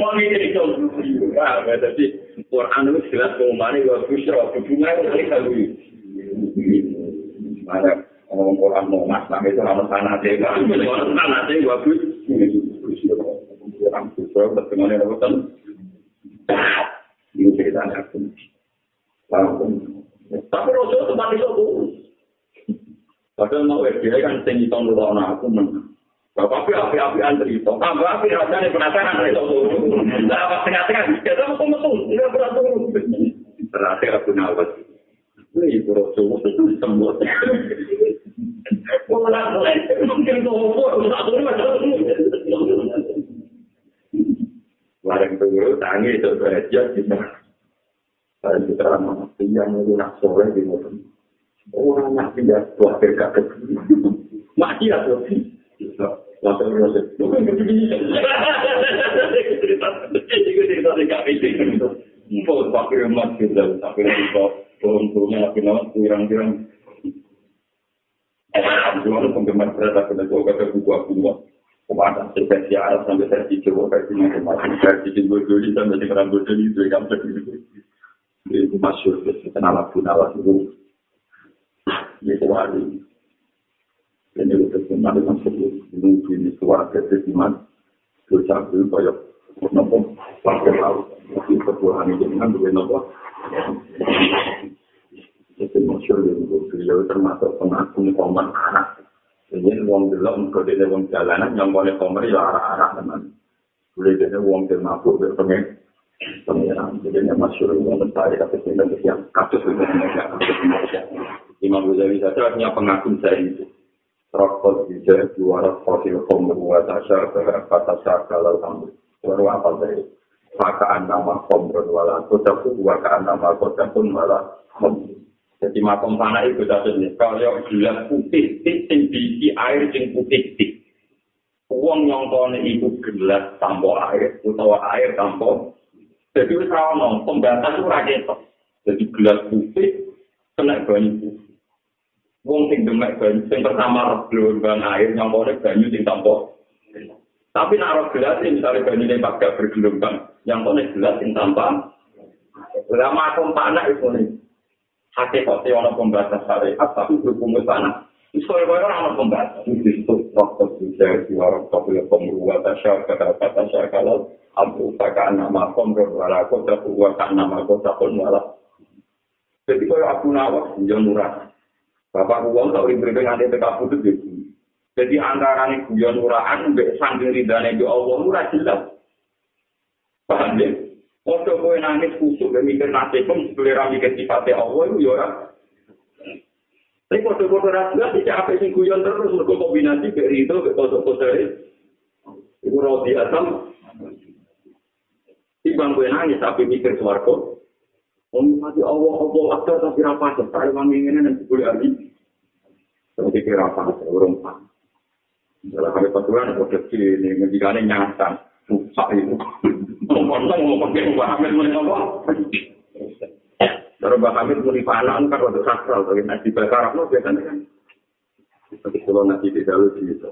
Wong ini itu. Ah, jadi Quran itu jelas pengumumannya gue busyro. Hubungan itu kalau Mana ngomong Quran mau mas, tapi itu nama tanah deh. Tanah deh gue busyro. Quran busyro, bertengahnya apa Ini ceritanya aku. Tapi tempat itu turun. Padahal mau dia kan tinggi tahun dua tahun aku menang. Bapak api api antri itu. Tambah api rasanya penasaran dari itu. Nah, apa tengah-tengah? Kita mau metu. Tidak pernah turun. Terakhir aku nawat. Ini Rasul sembuh. Mau menang Mungkin tuh. Mau turun. Barang itu tangi itu derajat kita. Barang kita ramah yang nak sore di motor. Orang nak pindah tua berkat kecil. Mati lah tuh. KPC. Mau pakai emas kita, tapi kita turun-turunnya lagi nama kurang-kurang. Jual penggemar berat aku dan juga ke buku-buku. kepada versi Arab sampai versi Jawa versi macam-macam versi di Bojoli sampai di Perang Bojoli itu yang terjadi itu masyur kenal pun awas itu itu wali dan itu terkenal dengan sebut mungkin suara kesesiman dosa itu kayak nopo pakai laut. Tapi ketuhanan dengan dua nopo itu masyur itu beliau termasuk pengakuan koman anak. Ini wong delok engko dene wong jalanan yang boleh komer ya arah-arah teman. Boleh dene wong mabuk be pengen pengiran. Jadi ini masyur wong mentari tapi sing dan yang kasus itu Imam Ghazali saja punya pengakun saya itu. Rokok juga juara fosil komer wa tasya kata tasya kalau kamu baru apa dari Maka nama komer wala kotaku wa ka nama kotaku malah komer. Jadi makom tanah itu jenis. Kalau gelas putih, sing diisi air sing putih tik. Uang nyongkone itu gelas tanpa air, atau air tanpa. Jadi wis ora ono pembatas ora ketok. Jadi gelas putih kena banyu. Wong sing demek banyu sing pertama gelombang air nyongkone banyu sing tanpa. Tapi naruh gelas misalnya banyu yang pakai bergelombang, yang kone gelas yang tanpa. Lama makom tanah itu nih. hati kok ono pembatas tapi berhubung ke sana. Itu kalau orang pembatas. Itu waktu bisa diwarak tapi pembuat tasya kata kata saya kalau abu tak nama kom berwala kota buat nama kota pun malah. Jadi kalau aku nawak jangan murah. Bapak uang tak boleh beri nanti tetap putus gitu. Jadi antara ini guyon uraan, mbak sambil ridhanya di Allah, murah jelas. Paham ya? Ojo kowe nangis kusuk dan mikir nasib pun selera mikir sifatnya Allah itu ya. Tapi foto-foto rasulullah tidak apa sing guyon terus mergo kombinasi dari itu ke foto-foto Ibu roti asam. Timbang kowe nangis tapi mikir suarco. Om mati Allah Allah akbar tapi rapat saya wangi ini nanti boleh lagi. Tapi kira apa? Orang pak. Dalam kali paturan, kode ini, ngejikannya nyata. Susah itu. ngomong ngomong ke Mbak Kalau Mbak Hamid mulai panan kan untuk sakral, tapi nanti bakar apa biasanya kan. Tapi kalau nanti di dalam gitu,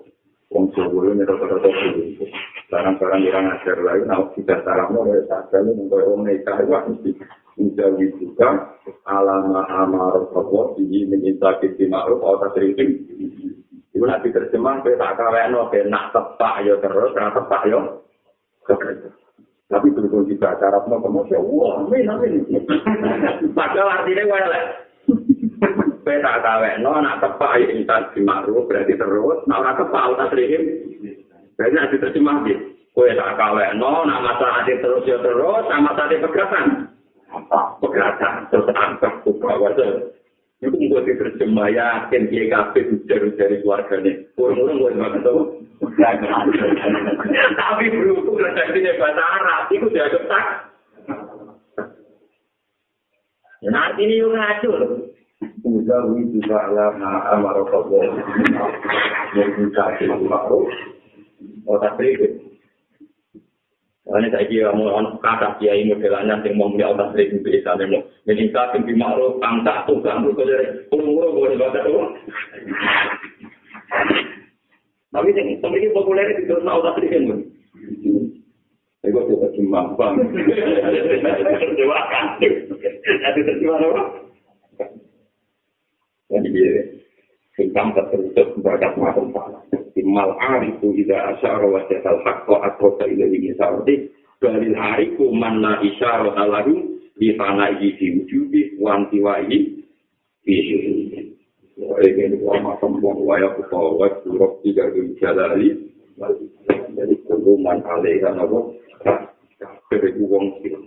Wong Jawa ini rata-rata dulu. Barang-barang yang ngajar lagi, nah kita sarapnya oleh sakral, untuk orang nikah itu mesti menjauhi juga alama amar Allah ini menyintai di ma'ruf atau sering itu nanti terjemah kita tak kawin no nak tepak yo terus nak tepak yo Tapi berhubung juga cara mau kemasya, wah, amin, amin. Padahal artinya wala. Beta kawe, no, nak tepak, ya, intan dimakru, berarti terus, nak orang tepak, utas rihim, berarti nanti terjemah, gitu. Kue tak kawe, no, nak masa terus, ya terus, sama tadi pergerakan. Apa? Pergerakan, terus angkat, buka, wajah. Itu gue diterjemah yakin dia ujar dari keluarganya. Kurang-kurang gue nggak tahu. Tapi berhubung redaksinya bahasa Arab, itu dia ketak. Nanti ini yang ngacur. Udah itu lama amarok Allah. Yang bisa dimakruh. Oh tak berikut. Ini saya kira mau on kata kiai modelannya yang mau punya otak seribu bisa nemu. Jadi kita tinggi makro tangkap tuh kan tuh dari kurung-kurung boleh baca tuh. Tapi yang tapi populer itu terus otak seribu kan. Ego coba cuma bang. Coba kan. Nanti terjemah apa? Jadi dia singkam tertutup berkat makhluk mal arifu ida asyara wa jatal haqqa atrosa ila ini saudi. Balil arifu man la isyara alahu di tanah ini di wujubi wanti wa ini bisa wa makam wa wa ya kufa wa surok tiga dun jalali. Jadi keluman alaiha nabo. Kafir uang sila.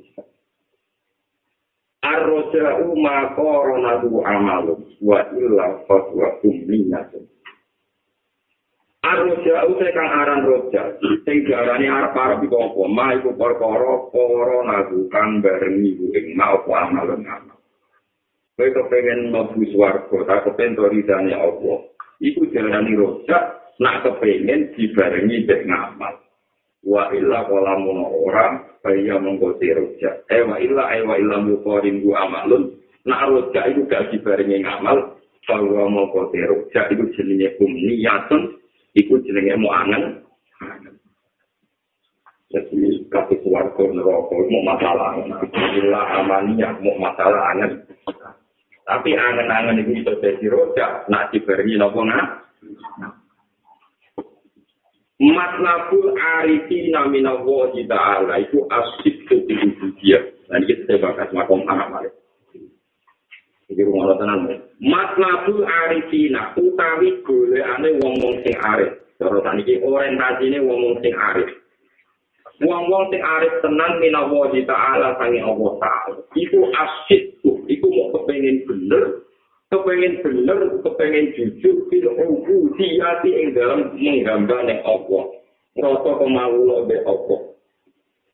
Ar-roja'u ma koronatu amalu wa illa fatwa umminatun Arroja itu kang aran roja, sing diarani arep arep apa? Ma iku perkara para nagu kang bareng iku ing ma apa amal ngamal. Kowe kepengen mlebu swarga, tak kepen to ridane apa? Iku diarani roja, nak kepengen dibarengi mek ngamal. Wa illa qalamun ora kaya monggo roja. Eh wa illa eh wa illa muqarin bu amalun. Nak roja iku gak dibarengi ngamal, bahwa monggo roja iku jenenge umniyatun iku jenenge mau angen. Jadi kasih keluarga neraka mau masalah. Bila amannya mau masalah angen. Tapi angen-angen itu bisa jadi rojak nak diberi nopo nak? Matlabul arifi namina wajib ta'ala itu asyik ketujuh dia. Dan kita bahas makom anak Iki rumah tenang. Matlabul arifina utawi golekane wong-wong sing arif. Cara saniki orientasine wong-wong sing arif. Wong-wong sing arif tenan minawa di ta'ala sangi Allah ta'ala. Iku asyik iku mau kepengin bener, kepengin bener, kepengin jujur, fil ubudiyati ing dalam menggambane Allah. Rasa kemawula be Allah.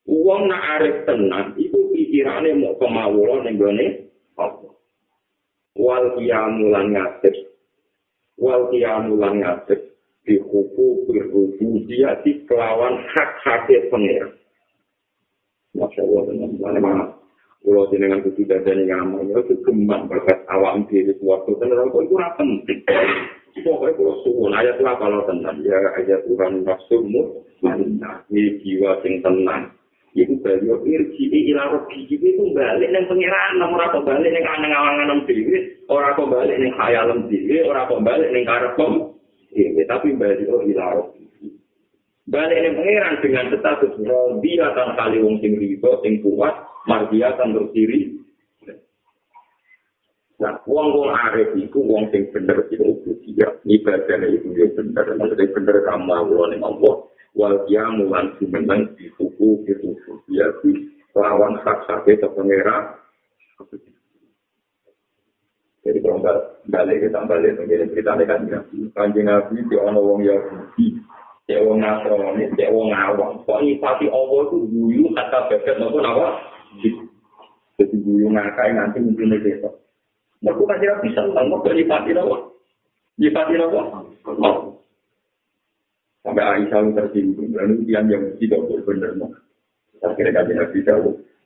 Wong nak arif tenan, iku pikirane mau kemawula ning gone Allah. Wal kiamulan ngadeg wal kiamulan ngadeg di hukum berhubungan di kelawan hak haknya pengira. Masya Allah, teman-teman. Kalau jenengan kudu dadane ngamal, itu kembang berkat awam diri suatu tenan kok itu ora penting. Pokoknya kalau suwun ayat lah kalau tenang ya ayat Tuhan nafsumu mana ini jiwa sing tenang. Iku beliau irji ila robi itu balik nang pangeran namun ora balik nang anang-angan dhewe, ora kok balik nang khayalem dhewe, ora kok balik ning karepem. Iya, tapi balik ila robi. Balik nang pangeran dengan status robi atau kali wong sing riba sing kuat mardia kan berdiri. Nah, wong wong arif itu wong sing bener itu dia ibadahnya itu dia bener, maksudnya bener kamu Allah nih Allah. Wal kiamu lan sumenang di hukum itu dia lawan hak sakit ke pengira. Jadi kalau balik kita balik menjadi cerita ya, kanjeng Nabi di ono wong Yahudi, cek wong Nasrani, cek wong awam. Kok pasti Allah itu dulu kata bebek maupun awam. Jadi guyu ngakai nanti mungkin besok. Mereka tidak bisa tentang mau nyipati apa? Nyipati apa? Sampai Aisyah tersinggung. Lalu dia yang tidak benar mau. Akhirnya kan tidak bisa.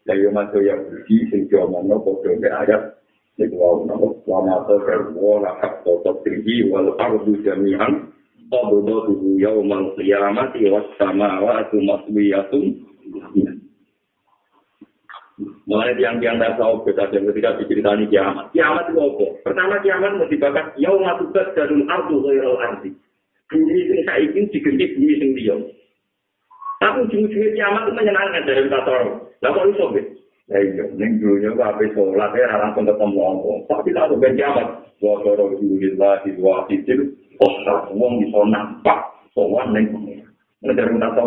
Lalu masuk yang bersih, sing jaman no, kok ayat. Itu wow, nama lama terbawa lakak totok tinggi, walau ardu jami'an, Qabudu tuhu yaumal qiyamati was samawatu maswiyatun. Mulai tiang-tiang tak tahu kita dan ketika diceritani kiamat. Kiamat itu apa? Pertama kiamat mesti bakat yau matukat darul ardu ghairul ardi. Bumi sing saiki diganti bumi sing liya. Tapi ujung-ujungnya kiamat itu menyenangkan dari orang. Lah kok iso be? Ya iya, ning dunya kok ape salat ya langsung ketemu apa. Tapi tak ben kiamat. Wa qara billah wa fitil. Osa wong iso nampak sowan ning pengen. Nek kata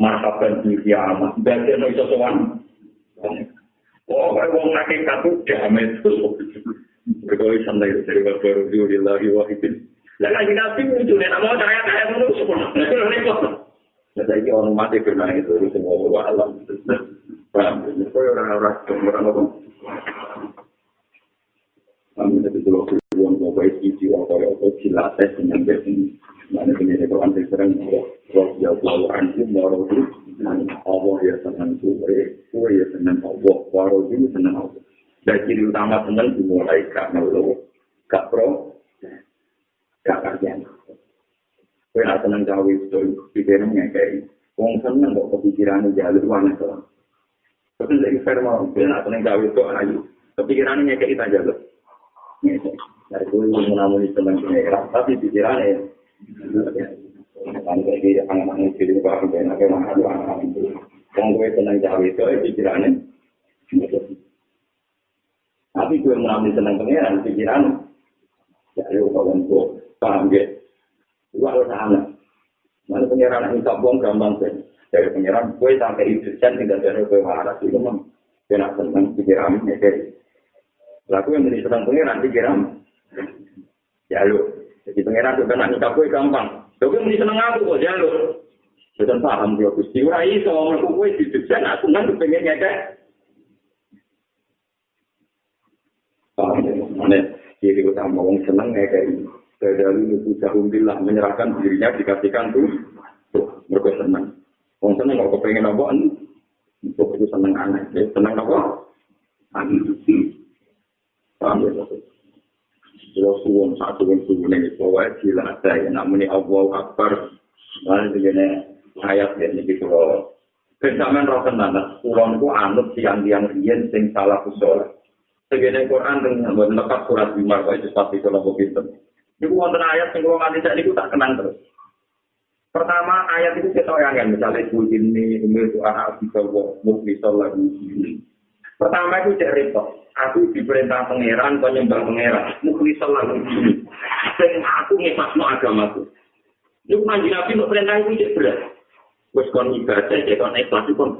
marhaban di kiamat. Berarti iso sowan. Oh, kalau wong saking katu damai terus. Berkali santai dari baru di lagi wahidin. Lah lagi nabi muncul ya, mau saya kaya menurut semua. Nah, saya orang mati karena itu semua wa alam. Paham? Kau orang-orang orang apa? Kami itu dulu tujuan mau baik isi atau apa silates dengan besin. Mana ini itu anti sering roh ya Allah anti mau itu Allah ya senang kue, kue ya senang Allah, waro juga senang Allah. Dan ciri utama senang dimulai karena lo gak pro, gak kajian. Kue gak senang cawe itu, pikirannya kayak, wong senang kok kepikirannya jalur mana tuh. Tapi lagi fair mau, kue gak senang cawe itu ayu, kepikirannya kayak kita jalur. Dari kue menamuni senang pengeran, tapi pikirannya, kan gitu anak-anak jadi paham dan apa yang ada anak itu yang gue senang jauh itu pikirannya. Tapi gue mengambil senang pengiran pikiran ya lu kalau gue paham gitu gue harus anak mana pengiran yang buang gampang sih dari pengiran gue sampai itu kan tidak ada gue marah itu mah gue nak senang pikiran ya jadi laku yang menjadi senang pengiran pikiran ya lu jadi pengiran tuh kan nak gue gampang Tapi muni seneng aku kok jalur. Bukan paham dia Gusti. Ora iso mergo kowe didesain aku kan pengen ngekek. Paham ya? Mana kiri utama wong seneng ngekek. Dari itu jahumbillah menyerahkan dirinya dikasihkan tuh. Tuh, mereka seneng. Wong seneng kok pengen apa? Untuk itu seneng aneh. Seneng apa? Aneh. Paham ya? Kalau suwon satu yang suwon ini, pokoknya gila ada ya, namanya Allah Akbar. Lalu begini, ayat ya, ini kalau Benjamin roh tenan, kulon ku anut tiang-tiang riyen sing salah usul. Segene Quran dengan lekat surat kok itu pasti kalau begitu. Iku wonten ayat sing kula nganti saiki tak kenang terus. Pertama ayat itu kita yang misalnya kul ini umur itu anak bisa muklisol lagi. Pertama itu cek repot. Aku diperintah pangeran, penyembah pangeran. Muklisol lagi. Dan aku ngepasno agamaku. Itu manji nabi untuk perintah itu cek berat. Terus kon ibadah, cek kon ikhlas itu kon.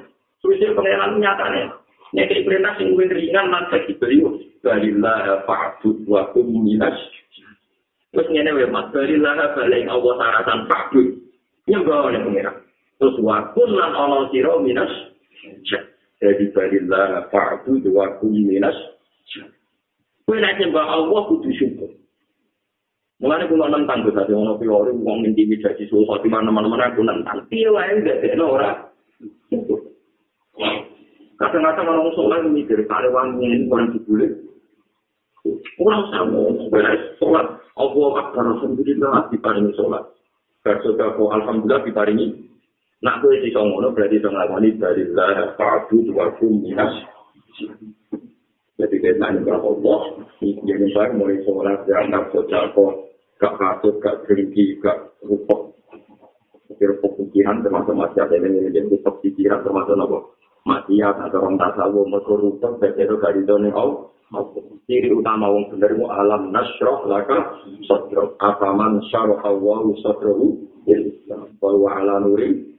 Sudah pangeran nyatanya. Nek perintah sing luwih ringan lan sak beliau. Balillah fa'bud wa kum minas. Terus ngene wae Mas, balillah balik Allah saratan fa'bud. Nyembah oleh pangeran. Terus wa lan ana sira minas. Jadi balillah fa'bud wa kum minas. Kowe nek nyembah Allah kudu syukur. Mulane kula nentang tuh dadi ono teori wong intimidasi susah di mana-mana aku nentang. Piye wae ndekno ora. Kadang-kadang orang sholat mikir, kare wangi ini orang dibully. Orang sama, beres sholat. Allah akbar, Alhamdulillah, diparingi sholat. Bersuka Alhamdulillah, diparingi. Nak gue di songono berarti dong ngawani dari lah padu dua minas. Jadi kita nanya ke Allah, yang saya mulai sholat dianggap sosial kok, gak kasut, gak geringi, gak rupok. Kira pikiran termasuk masih ada yang jadi rupok pikiran termasuk apa? Maksiat atau orang tasawuf, mereka rupok, begitu gak didoni Allah. Ciri utama wong bener mu alam nasroh laka sodro. Afaman syarah Allah sodrohu Islam. Bahwa ala nuri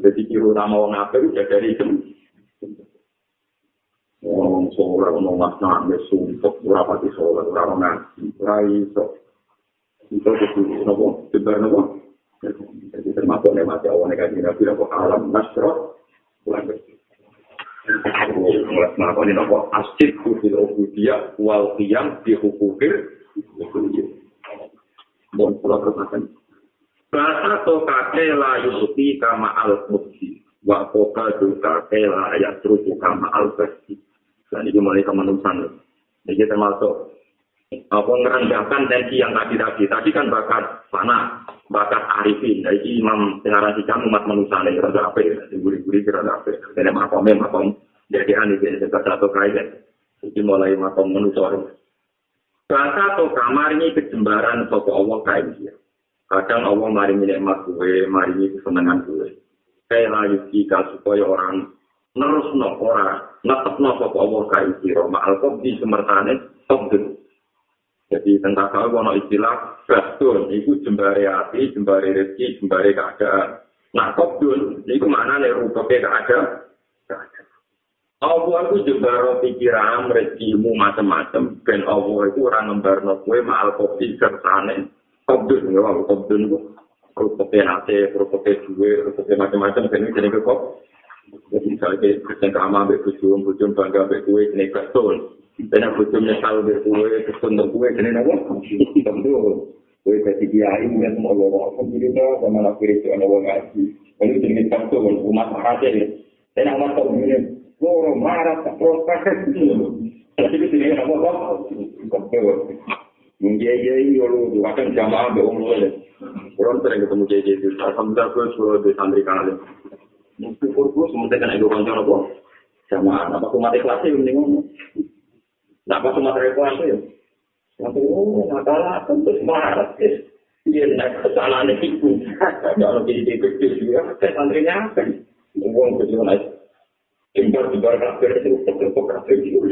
Jadi ciri utama wong apa itu dari itu. Wong sholat, wong mas nangis, sumpah, berapa di sholat, berapa ngaji, rai, so. Itu itu, nopo, sebar nopo. Jadi termasuk nih mati awalnya kaji nabi, nopo alam nasroh. Bersih. Melakukan nopo asyik kufil ubudiyah wal qiyam di hukukir. Mohon pulau terpakan. Bahasa to kakela yusufi kama al-mubdi. Wa koka juga kela ayat kama al-basti. Dan ini mulai kemanusiaan. Jadi termasuk apa ngerendahkan tensi yang tadi tadi. Tadi kan bakat sana, bakat arifin. Jadi imam pengarang hikam umat manusia ini rada apa ya? Guri-guri rada apa? Ini makomnya makom. Jadi ini jadi satu kaitan. Jadi mulai makom manusia. Bahasa atau kamar ini kejembaran sopo Allah kain dia. Kadang Allah mari nikmat gue, mari kesenangan gue. Kayak lagi jika supaya orang nerus no orang netep no sopo Allah kain siro. Ma'al di semertane togden. Jadi tentang kalau ono istilah bastun, itu jembare hati, jembare rezeki, jembare keadaan. Nah, togden, itu mana nih rupanya keadaan? Allah itu jembaro pikiran, rezekimu macam-macam. Ben Allah itu orang ngembarno kue ma'al kopi kersane. Togden, ya, togden itu. Rupanya nate, rupanya duwe, rupanya macam-macam. Ben ini jenis kok. Jadi misalnya kerjaan kama, ambil bujum, bangga, kue, jenis bastun. Ben bujum nyesal, ambil kue, untuk kue, jenis apa? Togden. Kue kasi kiai, mungkin semua lorong. Alhamdulillah, sama nak kiri, sama orang ngaji. Ini jenis bastun, umat rakyat ya. Dan amat togden loro marah tak protes tapi di sini apa kok mungkin ya iya lo akan jamaah be om lo orang sering ketemu jadi itu alhamdulillah gue suruh di santri kalian syukur gue semuanya kan ego kantor apa jamaah apa tuh mati kelasnya yang ngomong apa tuh materi kelas ya Nanti, oh, masalah, tentu marah, guys. Iya, naik kesalahan itu. Kalau jadi dikit juga, kayak santrinya apa? Ngomong ke sini, Impor impor kafir itu tepuk kafir itu.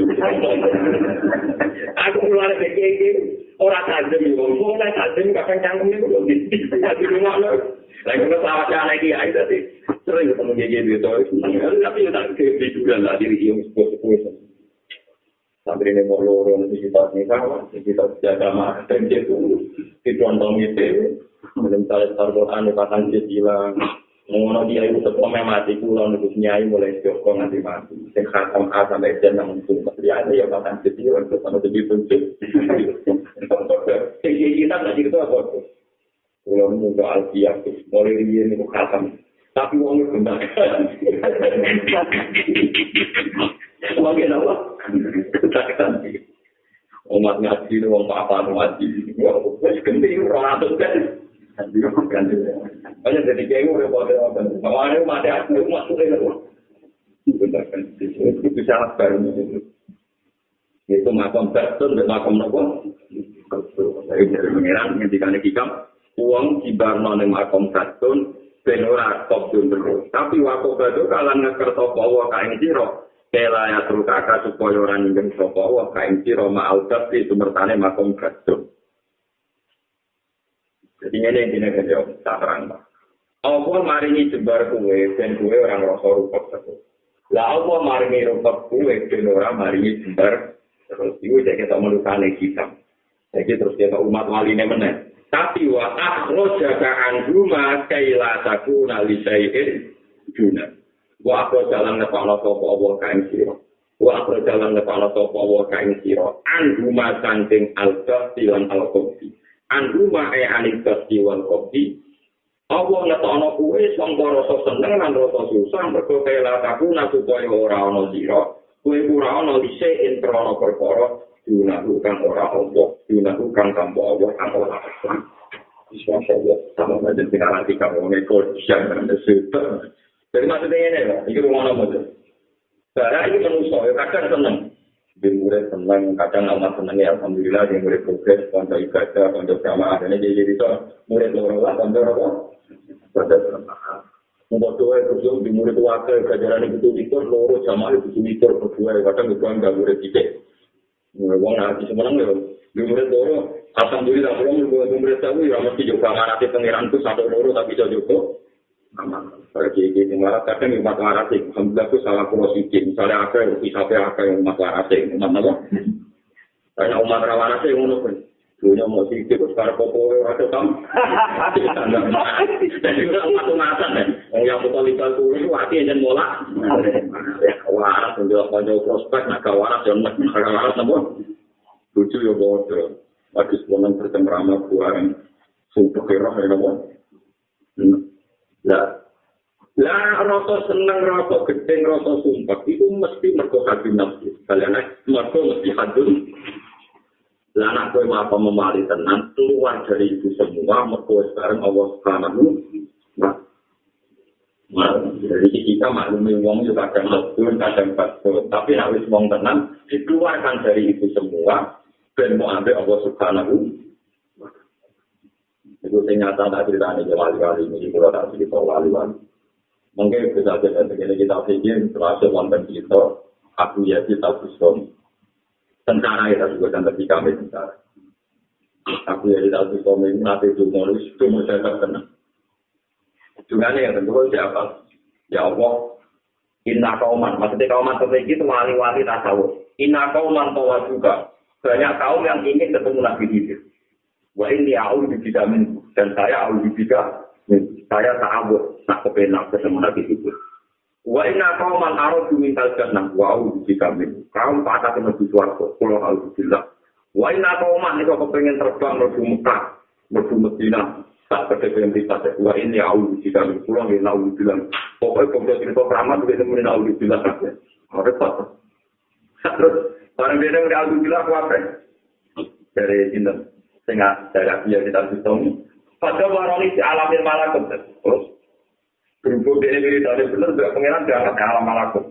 Aku mulai kayak gini orang tajam itu, mulai tajam kapan canggung itu belum bisa di rumah lo. Lagi sama cara lagi aja tadi sering ketemu kayak gitu itu. Tapi ya tak kayak gitu juga lah diri yang sepuh sepuh. Sampai ini mau lorong di kita di kita jaga mah, dan dia tuh di contoh itu, belum tahu Al-Quran, bahkan dia bilang, Ngono dia itu tetap mati pulau nulis nyai mulai joko nanti mati. Sing khatam A sampai jen yang mungkin pasti ada ya bahkan jadi orang itu sama jadi. Sing kita nggak gitu apa tuh? Pulau muda alfiah tuh mulai dia nih khatam. Tapi uangnya benar. Sebagai apa? Umat ngaji uang apa ngaji? Wah, genting orang atas kan. Banyak jadi kayak gue repot repot. Kalau ada mati aku masuk ke dalam. Itu sangat baru itu. Makam betul dan makam nopo. Dari dari pengiran yang dikane hikam. Uang cibarno ning makam betul. Benora top. Tapi waktu itu kalau ngeker topo wa kain siro. Kela ya terus kakak supaya orang ingin topo wa kain siro ma'al tapi sumertane makam betul. Jadi dina kerja tak terang pak. Allah maringi jebar kue dan kue orang rasa rupak terus. Lah Allah maringi rupak kue dan orang maringi jebar terus. Itu jadi kita melukan kita. Jadi terus kita umat wali ini menang. Tapi wa akhroja ka'an huma kaila sakuna li sayin juna. Wa akhroja lan ngepakno sopa Allah kain siro. wa jalan nepana sapa wa kaing sira? Anduma sangking alga silan alkopi anduma e anikasi wal kopi apa ngetokno kuwe sangka rasa seneng lan rasa susah mergo kela aku supaya ora ana sira. Kuwe ora ana dise introno perkara dilakukan ora apa dilakukan tanpa Allah ora Bisa saja, sama saja sekarang kita mau ngekor, siapa yang Jadi maksudnya ini, ini rumah nama Barang ini manusia, ya kadang seneng. Di murid seneng, kadang amat seneng ya. Alhamdulillah, di murid progres, konco ibadah, konco jamaah. Dan ini jadi itu murid lorong lah, konco apa? Konco jamaah. Mungkin doa itu di murid wakil, pelajaran itu itu loro jamaah itu itu berdua. Kadang itu enggak murid titik. Wong nanti semenang ya. Di murid loro, Alhamdulillah, kalau murid tahu ya mesti juga nanti pengiran itu satu loro tapi juga. Kalau kiai kiai malah kadang umat waras sih, alhamdulillah itu salah sikit. Misalnya apa yang bisa apa yang waras sih, umat apa? Karena umat waras sih ngono pun. Dunia mau sikit, terus karena popo ada tam. Jadi udah umat umatan ya. Yang yang betul legal tuh itu hati yang mola. Waras menjual konjol prospek, nak waras yang nak waras nabo. Lucu ya bodoh. Lagi sebulan bertemrama buang. Sumpah kira ya nabo. Lah, lah rasa seneng, rasa gedeng, rasa sumpah itu mesti mergo hati nafsu. Kalian mergo mesti hadun. Lah anak kowe apa memali tenang keluar dari itu semua mergo sekarang Allah Subhanahu wa jadi kita maklumi wong juga kadang betul, kadang betul. Tapi wis wong tenang, dikeluarkan dari itu semua, dan mau ambil Allah Subhanahu Itu sing nyata tak cerita ini wali-wali ini, kalau tak cerita wali-wali. Mungkin bisa saja begini kita pikir, termasuk wonten kita, aku ya kita busum. Tentara ya, juga dan ketika kami tentara. Aku ya kita busum ini, nanti itu mau itu mau saya terkenal. Juga nih, tentu siapa? Ya Allah, Inna kauman, maksudnya kauman terbaik itu wali-wali tasawuf. Inna kauman tawa juga. Banyak kaum yang ingin ketemu Nabi Hidir. Wa ini aku dibida min dan saya aku dibida saya abut nak kepenak ketemu nabi itu. Wa inna kauman arad mintal jannah wa aku dibida min. Kaum patah kena di. Kalau aku bilang. Wa inna kauman itu kepengen terbang menuju Mekah, menuju Medina. Tak kepengen kita wa ini aku dibida min. Kalau ini aku bilang. Pokoknya kalau cerita keramat itu temenin aku dibida saja. Repot. Terus, barang beda dari aku bilang apa? Dari Sinten. sehingga saya biar kita hitung. Pada waroni di alamin malakut. Terus, berhubung ini diri dari benar, juga pengiran diangkat ke alam malakut.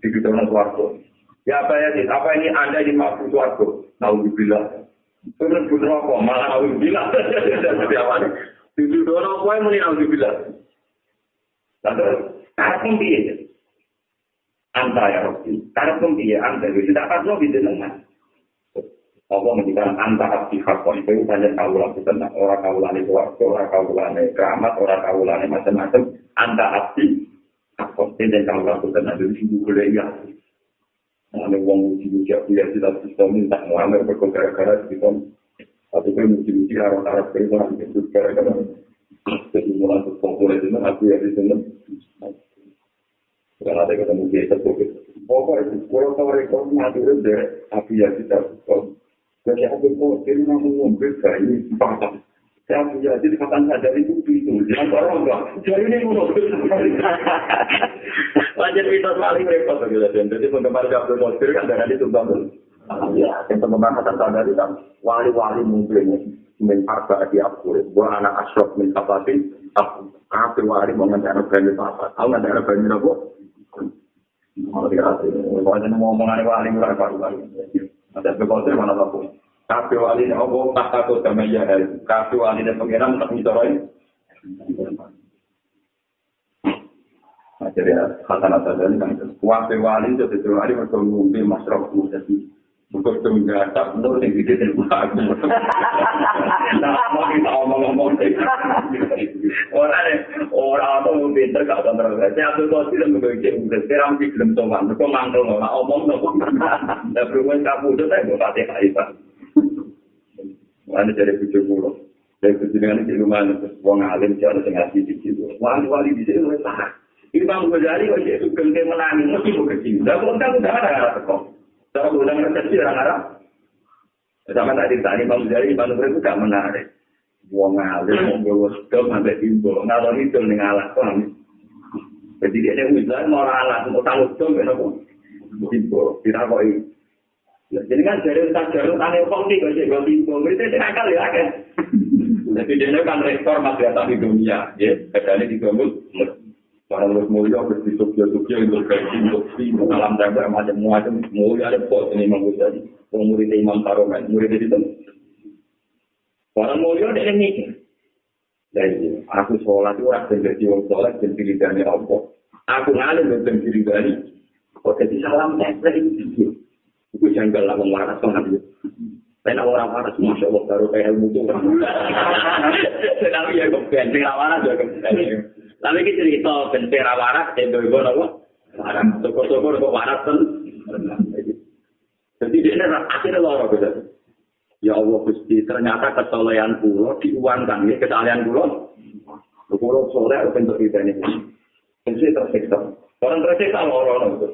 Di gedung suarga. Ya apa ya, apa ini anda di makhluk suarga? Nauzubillah. Terus bener apa? Malah nauzubillah. Seperti apa nih? Di gedung apa yang muni nauzubillah? Lalu, karena pembiaya. Anta ya Rabbi. Karena pembiaya, anta. Tidak akan bisa dengan. Allah menjadikan antara pihak itu banyak kaulah tenang orang kaulah itu waktu orang kaulah ini keramat orang kaulah ini macam-macam antara api hakon dan kaulah itu tenang dari situ boleh ya ada uang uji uji aku ya tidak bisa minta muamar berkara-kara di situ tapi kan uji uji harus harus beriman itu gara-gara. Jadi mulai terkumpul itu aku ya di sini. Karena ada ketemu dia terkumpul pokoknya kalau tahu rekor mati itu aku ya tidak bisa Jadi aku mau kiri namun mobil bayi patah. Saya punya jadi kata saja itu itu. Jangan orang enggak. Jadi ini mau Wajar kita paling repot gitu. Jadi penggemar Abdul Mobil kan dari itu bangun. Ya, yang penggemar Hasan Sadari kan wali-wali mobilnya min arba di aku. Gua anak asrof min kapati. Aku kafir wali mau ngantar bani apa? Aku ngantar bani apa? Pokoknya ngomong aneh wali murah wali. Ada bekotir mana aku. Kafe wali ini obo tak takut sama ya. Kafe wali ini pengiran tak mitoroy. Nah, jadi kata nata dari kan. Kafe wali itu itu wali untuk ngumpi masyarakat. Bukan itu enggak tak benar yang gede dan bukan. Nah, mau kita omong-omong. Orang deh, orang tuh mau pinter gak kontrol. Saya tuh kok tidak begitu. Sekarang sih belum tahu kan. Kok mantul nggak omong nggak. Nah, berhubungan kamu itu saya mau kasih kaisar. Mana dari bujuk pulau. Dari bujuk dengan di rumah. Wong alim siapa yang ngasih di situ. Wali-wali di sini mulai tahan. Ini bang Ghazali kok itu gengke menangis. Mesti mau kecil. Dah kok entah udah ada kata kok. Ghazali orang-orang. Sama tadi tadi Imam Ghazali, Imam Ghazali itu gak menarik. Wong alim, mau gue sedom, sampai timbo. Ngalor itu nih ngalah, paham? Jadi dia ini Islam, mau alat, mau tanggung sedom, kenapa? Timbo, tidak kok ini. Jadi kan dari tak jarum aneh kok nih, kalau gue timbo, itu tidak akal ya, kan? Jadi dia kan rektor masyarakat di dunia, ya. Kadang di Gomul, Barang lu mulia, terus di Jogja-Jogja, untuk gaji, untuk si, untuk alam tembak, macam-macam, mulia ada pos ini Imam Ghazali. Murid Imam Karomen, murid itu. Barang mulia ada yang mikir. Jadi, aku sholat itu orang jadi orang sholat, dan diri dari Allah. Aku ngalim dan diri dari. Kok jadi salam tembak itu? Itu janggal lah, mengwaras, mengambil. Saya orang waras, Masya Allah, baru kayak ilmu itu. Tapi ya, kok benteng waras, ya, Tapi kita cerita bentera waras, itu ibu nopo. Waras, syukur-syukur kok waras kan. Jadi dia akhirnya loro gitu. Ya Allah Gusti, ternyata kesolehan pulau diuangkan, ya kesalahan pulau. Pulau soleh bentuk ini. Jadi tersiksa. Orang tersiksa loro nopo.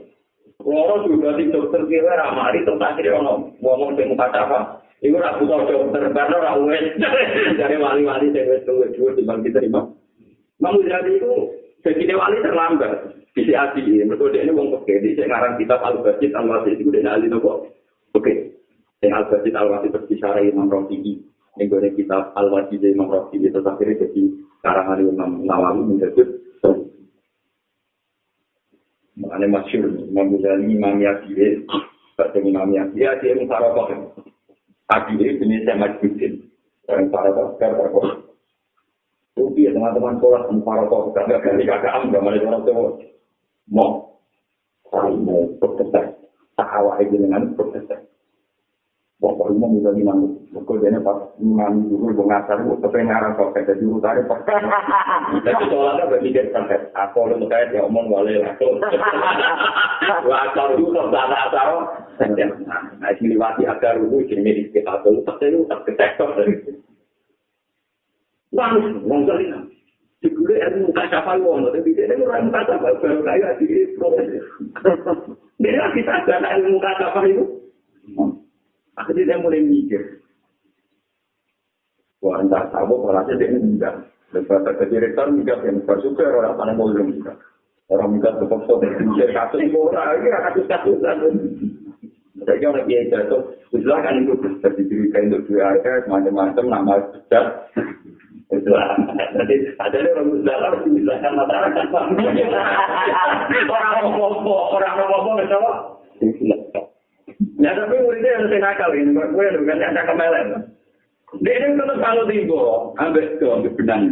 Loro juga di dokter kira ramari itu akhirnya ono ngomong di muka apa. Iku ora butuh dokter, karena ora wes. Dari wali-wali saya wes tunggu dulu di Mau jadi itu jadi wali terlambat. Bisa hati ini, betul dia ini wong oke. Di sekarang kitab al-Basit al-Wasit itu udah ahli nopo. Oke. Yang al-Basit al-Wasit berbicara Imam Rafi'i. Yang gue kitab al-Wasit Imam Rafi'i itu akhirnya jadi karangan Imam Nawawi menjadi Makanya masyur, Imam Ghazali, Imam Yasir, Baca Imam Yasir, ya dia Musarokoh. Tadi ini jenis saya Majudin. Dan Musarokoh, sekarang. Rupi ya teman-teman sholat Musarokoh, kagak ganti kagak am, gak malah orang tua. Mau, saling mau berkesan. Tak awal itu dengan berkesan. Bapak rumah bisa dimana, bekerjanya pas imam dulu mengasar, kepengaran kok kayak jadi utara pas. Tapi soalnya berpikir sampai aku lu terkait ya omong wale langsung. Wah kalau dulu tak ada asal, nah ini liwati agar ruhu jadi di kita tuh, tapi lu tak ketektor itu. Ngomong kali nah. Dibule ilmu muka itu orang muka siapa baru kaya di proses. Dia kita ada ilmu muka siapa itu. Akhirnya dia mulai mikir. Wah, entah tahu polanya dia ini enggak. Lepas ke direktur enggak, yang bersuka orang mana mau belum juga. Orang enggak terpaksa mikir kasus orang, ini kasus-kasusan. Jadi orang biaya jatuh, silahkan itu bisa diberikan untuk dua macam-macam, nama besar. Jadi ada orang Muslim harus dibilangkan masyarakat. Orang ngomong, orang ngomong, orang Ya tapi muridnya harus nakal ini, gue bukan yang nakal melen. Dia ini tetap kalau tiba, ambil ke ambil benang.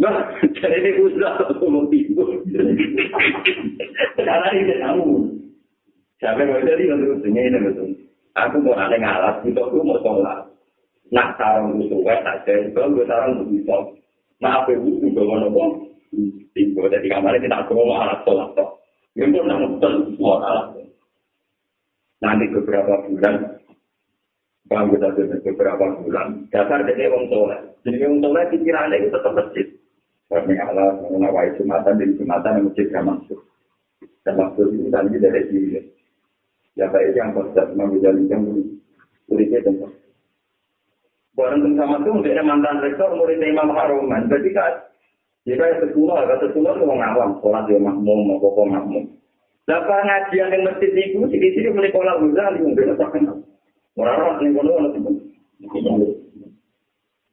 Nah, jadi ini usah ngomong tiba. Sekarang ini kamu. Siapa yang jadi untuk ini betul. Aku mau ada ngalas, itu aku mau sholat. Nak sarang itu suka saja, kalau gue sarang itu bisa. Nah, apa itu? Juga mau ngomong. Tiba, jadi kamarnya kita mau alat sholat. Ya, gue nanggung semua alat. nanti beberapa bulan bangga satu beberapa bulan. Dasar dari wong soleh jadi wong soleh pikirannya itu tetap masjid. Karena Allah mengawai jumatan dari jumatan yang masjid yang masuk. Dan masuk itu tadi dari diri ya baik yang konsep menjadi yang muridnya tentu bareng sama itu dia mantan rektor murid Imam Haruman jadi kan jika sekolah, kata sekolah itu orang awam, dia makmum, mau pokok makmum. Lah pengajian yang masjid itu di sini mulai pola Ghazali mungkin tak kenal. Orang-orang yang kono ono temen.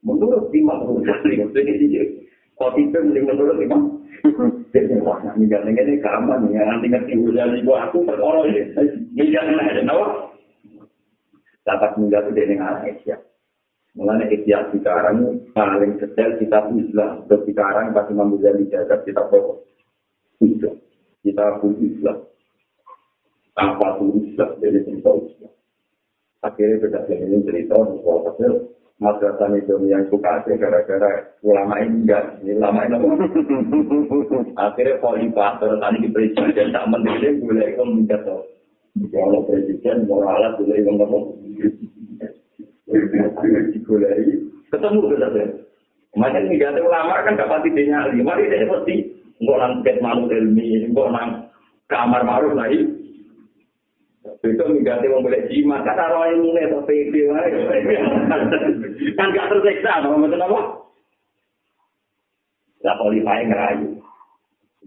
Menurut Imam Ghazali jadi dia kopi itu mulai menurut Imam. Jadi wah minggat ini keaman ya nanti ngerti Ghazali buat aku perkara ini. Minggat ini ada nawa. Dapat itu dengan Aisyah. Mulanya ikhtiar sekarang paling detail kitab Islam. Terus sekarang pas Imam Ghazali jaga kitab pokok. Islam. Kita pun Islam. Apa pun Islam. Jadi cerita Islam. Akhirnya beda ini cerita. Soal kecil. Madrasah itu yang suka gara-gara ulama ini enggak. Ini ulama ini apa? Akhirnya khalifah. Terus tadi di presiden. Tak menteri. Boleh itu minta tau. Kalau presiden moralat boleh ngomong. ketemu saja. Macam ini gak ulama kan gak pasti dia nyali. Mari dia pasti nggak nang ket malu ilmi, nggak nang kamar maruf lagi. Itu mengganti wong boleh jimat, kata ilmu nih, atau pede, kan gak tersiksa, apa betul apa? Lah kualifai ngerayu.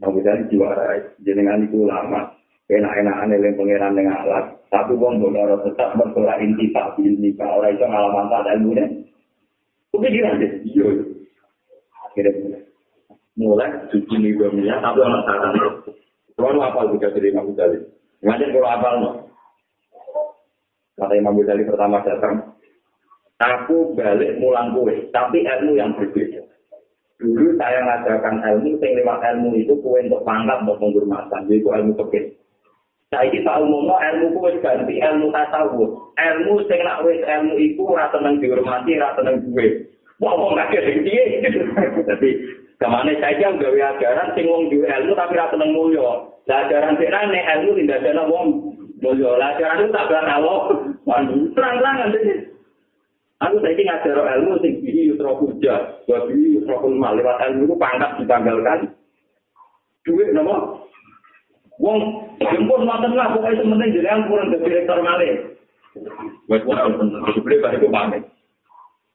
Mau bisa juara jenengan itu lama, enak-enakan yang pengiran dengan alat. Tapi wong boleh tetap bersorak inti tak orang itu ngalaman tak ilmu nih. Kepikiran deh, iya. Akhirnya mulai suci nih tapi orang saran. Kalau apa juga dari Imam Ghazali? Ngajar kalau apa no? Kata Imam Ghazali pertama datang, aku balik mulang kue, tapi ilmu yang berbeda. Dulu saya ngajarkan ilmu, yang lewat ilmu itu kue untuk pangkat, untuk penghormatan, jadi ilmu pekit. Saya ini tahu ngomong ilmu kue ganti ilmu tasawuf. Ilmu sing nak wis ilmu iku ora tenang dihormati, ora tenang duwe. Wong wong kakek iki. Tapi ke mana saja gawe ajaran sing wong duwe ilmu tapi ora tenang mulya. Lah ajaran sik rene ilmu tindak ana wong mulya. Lah ajaran itu tak benar Allah. Terang-terangan dene. Aku saiki ngajar ilmu sing bihi yusra hujah, wa bihi yusra lewat ilmu itu pangkat ditanggalkan. Duit nama Wong jemput mantan lah, pokoknya sementing yang kurang ke direktur malih. Wes wong sebenarnya balik pamit.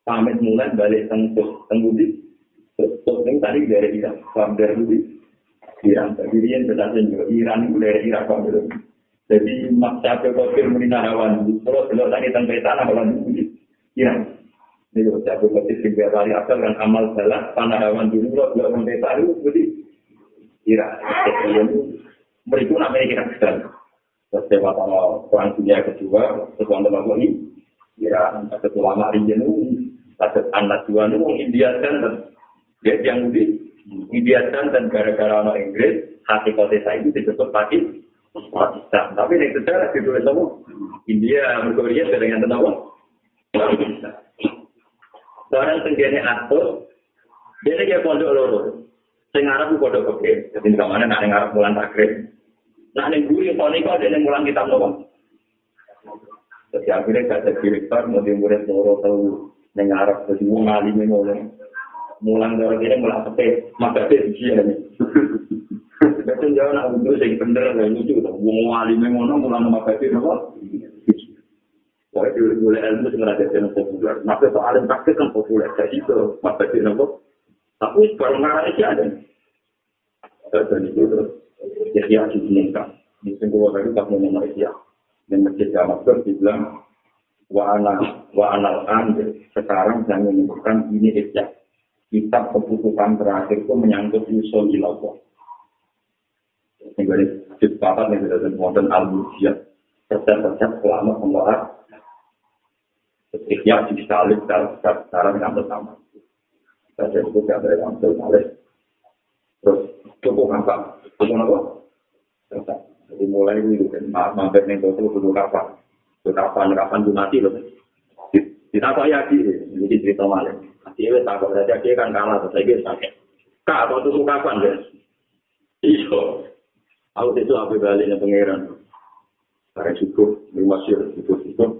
Pamit mulai balik tenggus, tenggudi. Terus ini tadi dari kita, paham dari budi. Iran, tapi dia tidak juga Iran itu dari Irak paham dari Jadi maksa ke kafir menina. Terus kalau tadi tentang tanah hawan budi. Iran. Ini kalau saya berkata tiga kali asal kan amal salah, tanah hawan dulu, kalau sampai tahu budi. Iran. Berikut namanya kita sedang. Terus sama perang dunia kedua, sesuatu nama ini, ya, ada ulama Rinjenu, ada anak dua nih, India dan dia yang di India dan gara-gara orang Inggris, hati kota saya itu disebut Pakistan. Pakistan. Tapi yang sejarah ditulis apa? India, Korea, dengan apa? Pakistan. Barang tenggene atur, dia kayak pondok loro. Sing Arab pondok kecil. Jadi ke mana nak Arab mulan takrib. Nah, yang guru yang paling ada yang mulang kitab nopo. Jadi akhirnya gak ada direktur, mau murid noro tahu yang Arab, jadi mau ngalim mulai. Mulang dari ini mulang sepe, maka dia dia nih. Betul jauh nak untuk sing bener dan lucu, mau ngalim ngono mulang maka dia nopo. Pokoknya dia boleh ilmu sing rada jeneng populer. Maka soal praktek kan populer, jadi itu maka dia nopo. Tapi baru ngarang aja ada. Dan itu terus. Yahya diinginkan. Di singkulah tadi tak mau nomor Yahya. Dan masjid Damaskus dibilang, wa anal wa anal an sekarang saya menyebutkan ini Yahya. Kitab keputusan terakhir itu menyangkut usul ilallah. Sehingga ini juz papat yang sudah disebutkan al-mujiyah. Resep-resep selama pembahat. Yahya disalib secara bersama. Saya sebut ya dari Amsel Salih. Terus cukup apa? Cukup apa? Jadi mulai itu kan mampir nih itu dulu kapan? Kapan kapan tuh mati loh. Kita kok ya ini cerita malah. Dia takut saja dia kan kalah terus saya sakit. Kak atau tuh kapan guys? Iyo. Aku itu apa baliknya pangeran? Karena cukup, masih cukup cukup.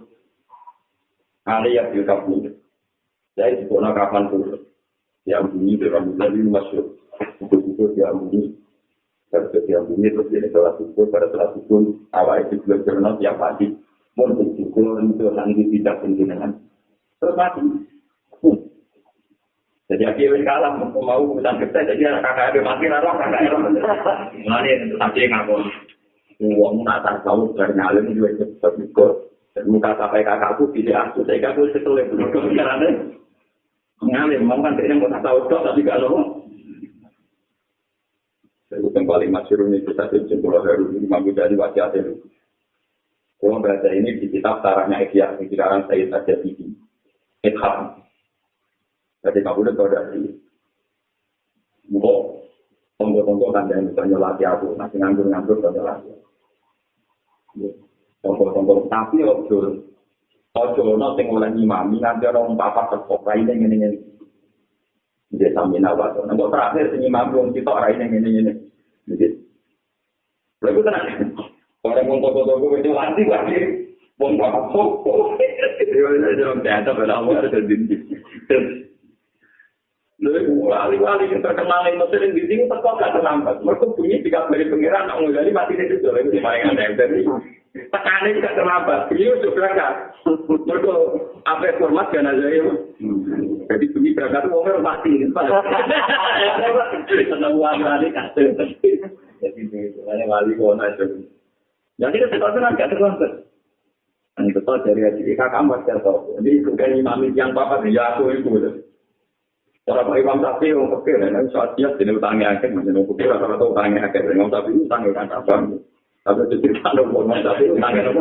Ali yang kapan? Saya cukup nak kapan pun. Yang bunyi dalam bulan ini masuk. Yang bunyi Terus dia bunyi terus dia sholat subuh pada sholat subuh awal itu belum jurnal tiap pagi pun bersyukur untuk nanti tidak penjenengan terus mati. Jadi akhirnya kalah mau urusan kita jadi kakak ada mati nara kakak ada Mulai tapi ngapun. Uang tak tahu dari ngalim juga cepat ikut muka sampai kakakku tidak aku saya kakakku setelah itu. Ngalim mau kan dia mau tahu dok tapi loh Itu yang paling masyur kita sih Pulau Heru ini mampu dari wajah itu. Kalau baca ini di kitab Sarahnya Ikhya, di sekarang saya saja di Ikham. Jadi kamu udah tahu dari Muka, tonggo-tonggo kan yang bisa nyolati aku, masih nganggur-nganggur bisa nyolati. Tonggo-tonggo, tapi ojo, ojo no sing oleh imami, nanti orang tekok, ini ini ini. Jadi sambil. Nah, kok terakhir sini mampu kita orang ini ini ini. Jadi, lalu tenang. Orang mau toko-toko itu lagi lagi. Mau apa? Ini jangan teater pada awal ada dinding. Lalu wali-wali yang terkenal itu sering di sini tetap gak terlambat. Mereka bunyi tiga kali pengiran, nggak ngali mati di situ. Lalu paling ada yang dari. Tekanin gak terlambat. Beliau sudah berangkat. Mereka apa format kan aja ya. Jadi bunyi berangkat itu orang mati. Kasih. Jadi wali itu. Jadi kita tahu kan gak terlambat. Dari kakak mas. Jadi bukan imam yang papa ya aku itu. Cara Pak Imam Sapi yang kecil, ya, saat dia jadi utangnya akhir, masih nunggu kira rata utangnya akhir, Imam Sapi utangnya kan apa? Tapi itu cerita nunggu Imam Sapi utangnya?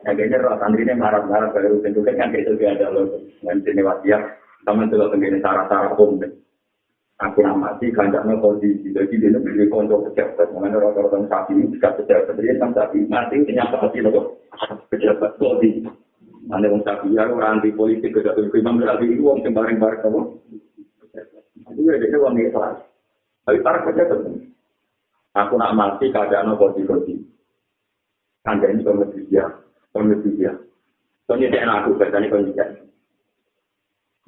Akhirnya roh santri ini marah-marah dari juga kan kayak itu ada loh, dan sini wasiat, sama itu loh tenggine cara-cara umum. Aku amati kancaknya kondisi, jadi dia beli konco pejabat, mengenai rata-rata sapi ini juga pejabat, jadi kan sapi mati, ternyata pasti loh pejabat kondisi. Ane wong sapi ya ora anti politik gak tuh imam berarti itu wong sing bareng-bareng kamu. Itu ya dia wong ikhlas. Tapi para penting. Aku nak mati keadaan di kodi. Anda ini komisi dia, komisi dia. Soalnya dia aku bertanya komisi dia.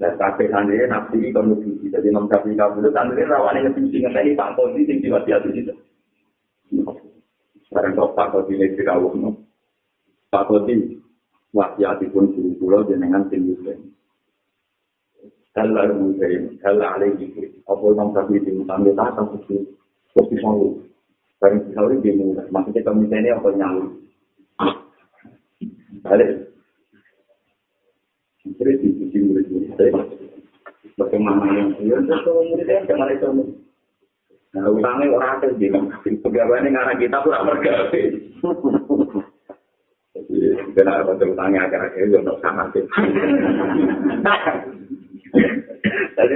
Dan sampai sandi nafsi komisi jadi imam sapi kamu itu rawan yang ngerti ngerti ini pak kodi sing diwasiat itu. Sekarang kok pak kodi ini dirawuh Pak kodi wasiatipun guru kula jenengan sing muslim. Kalau muslim, kalau alaihi apa yang tadi di tangga tak seperti seperti mau. Dari sekali dia mudah, maksudnya kami ini apa nyawa. Balik. Jadi di sisi murid-murid saya, bagaimana yang dia itu muridnya jangan itu. Nah, utangnya orang ada di pegawai ini karena kita pun mergawe. Kena apa terutangnya akhir-akhir itu untuk sama sih. Jadi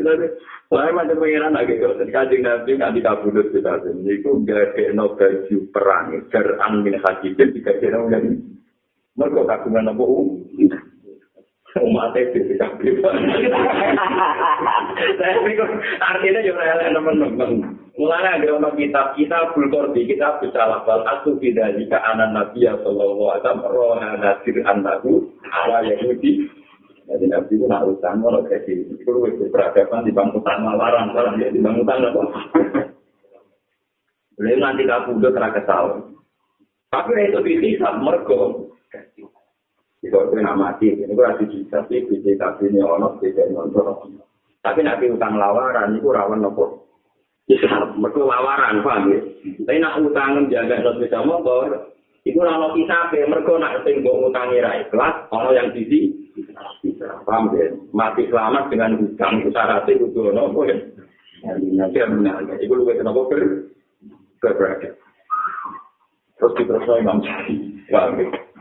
tadi, mulai macam pengiran lagi kalau kajian nanti nggak dikabulus kita ini, itu gak ada baju perang, jaran min hajibin jika dia nggak mereka kagungan apa umat itu bisa. Tapi artinya juga ada teman-teman. Mulanya ada orang kitab kita bulkordi kita bisa lafal aku tidak jika anak nabi ya sallallahu alaihi wasallam nasir anakku ala yahudi. Jadi nabi itu nak utang kalau kayak gitu. Itu peradaban di bangku tanah larang larang ya di bangku tanah apa? Beliau nanti kamu udah terakesal. Tapi itu bisa mergo. Jika itu nak mati, ini sih, bisa tapi ini ono, ini ono. Tapi nanti utang lawaran, itu rawan nopo. Mereka lawaran, paham ya? Tapi nak utang jaga no sepeda motor, itu ono kisah, mereka nak tinggal utangi rai kelas, ono yang sisi, paham ya? Mati selamat dengan utang, itu syaratnya itu nopo ya. Nanti yang benar, itu lu kata nopo ber, berberagam. Terus kita selesai imam paham ya?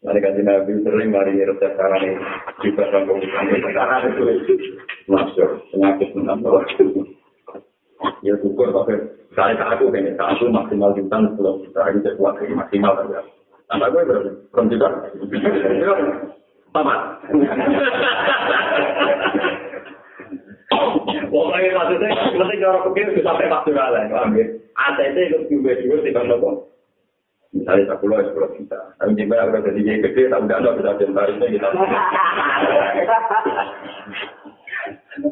Mari kasih Nabi sering mari resep sekarang ini juga rambut kami sekarang itu masuk penyakit menambah. Ya syukur tapi saya tak aku ini tak aku maksimal juta sebelum kita ini sesuatu maksimal saja. Tambah gue berarti belum juta. Tamat. Pokoknya maksudnya, penting orang pikir bisa sampai faktural lah, paham ya? ATT itu juga juga sih kan nopo. Misalnya tak pulau sepuluh juta. Tapi jika aku udah jadi gede, tak udah ada bisa jentarisnya kita.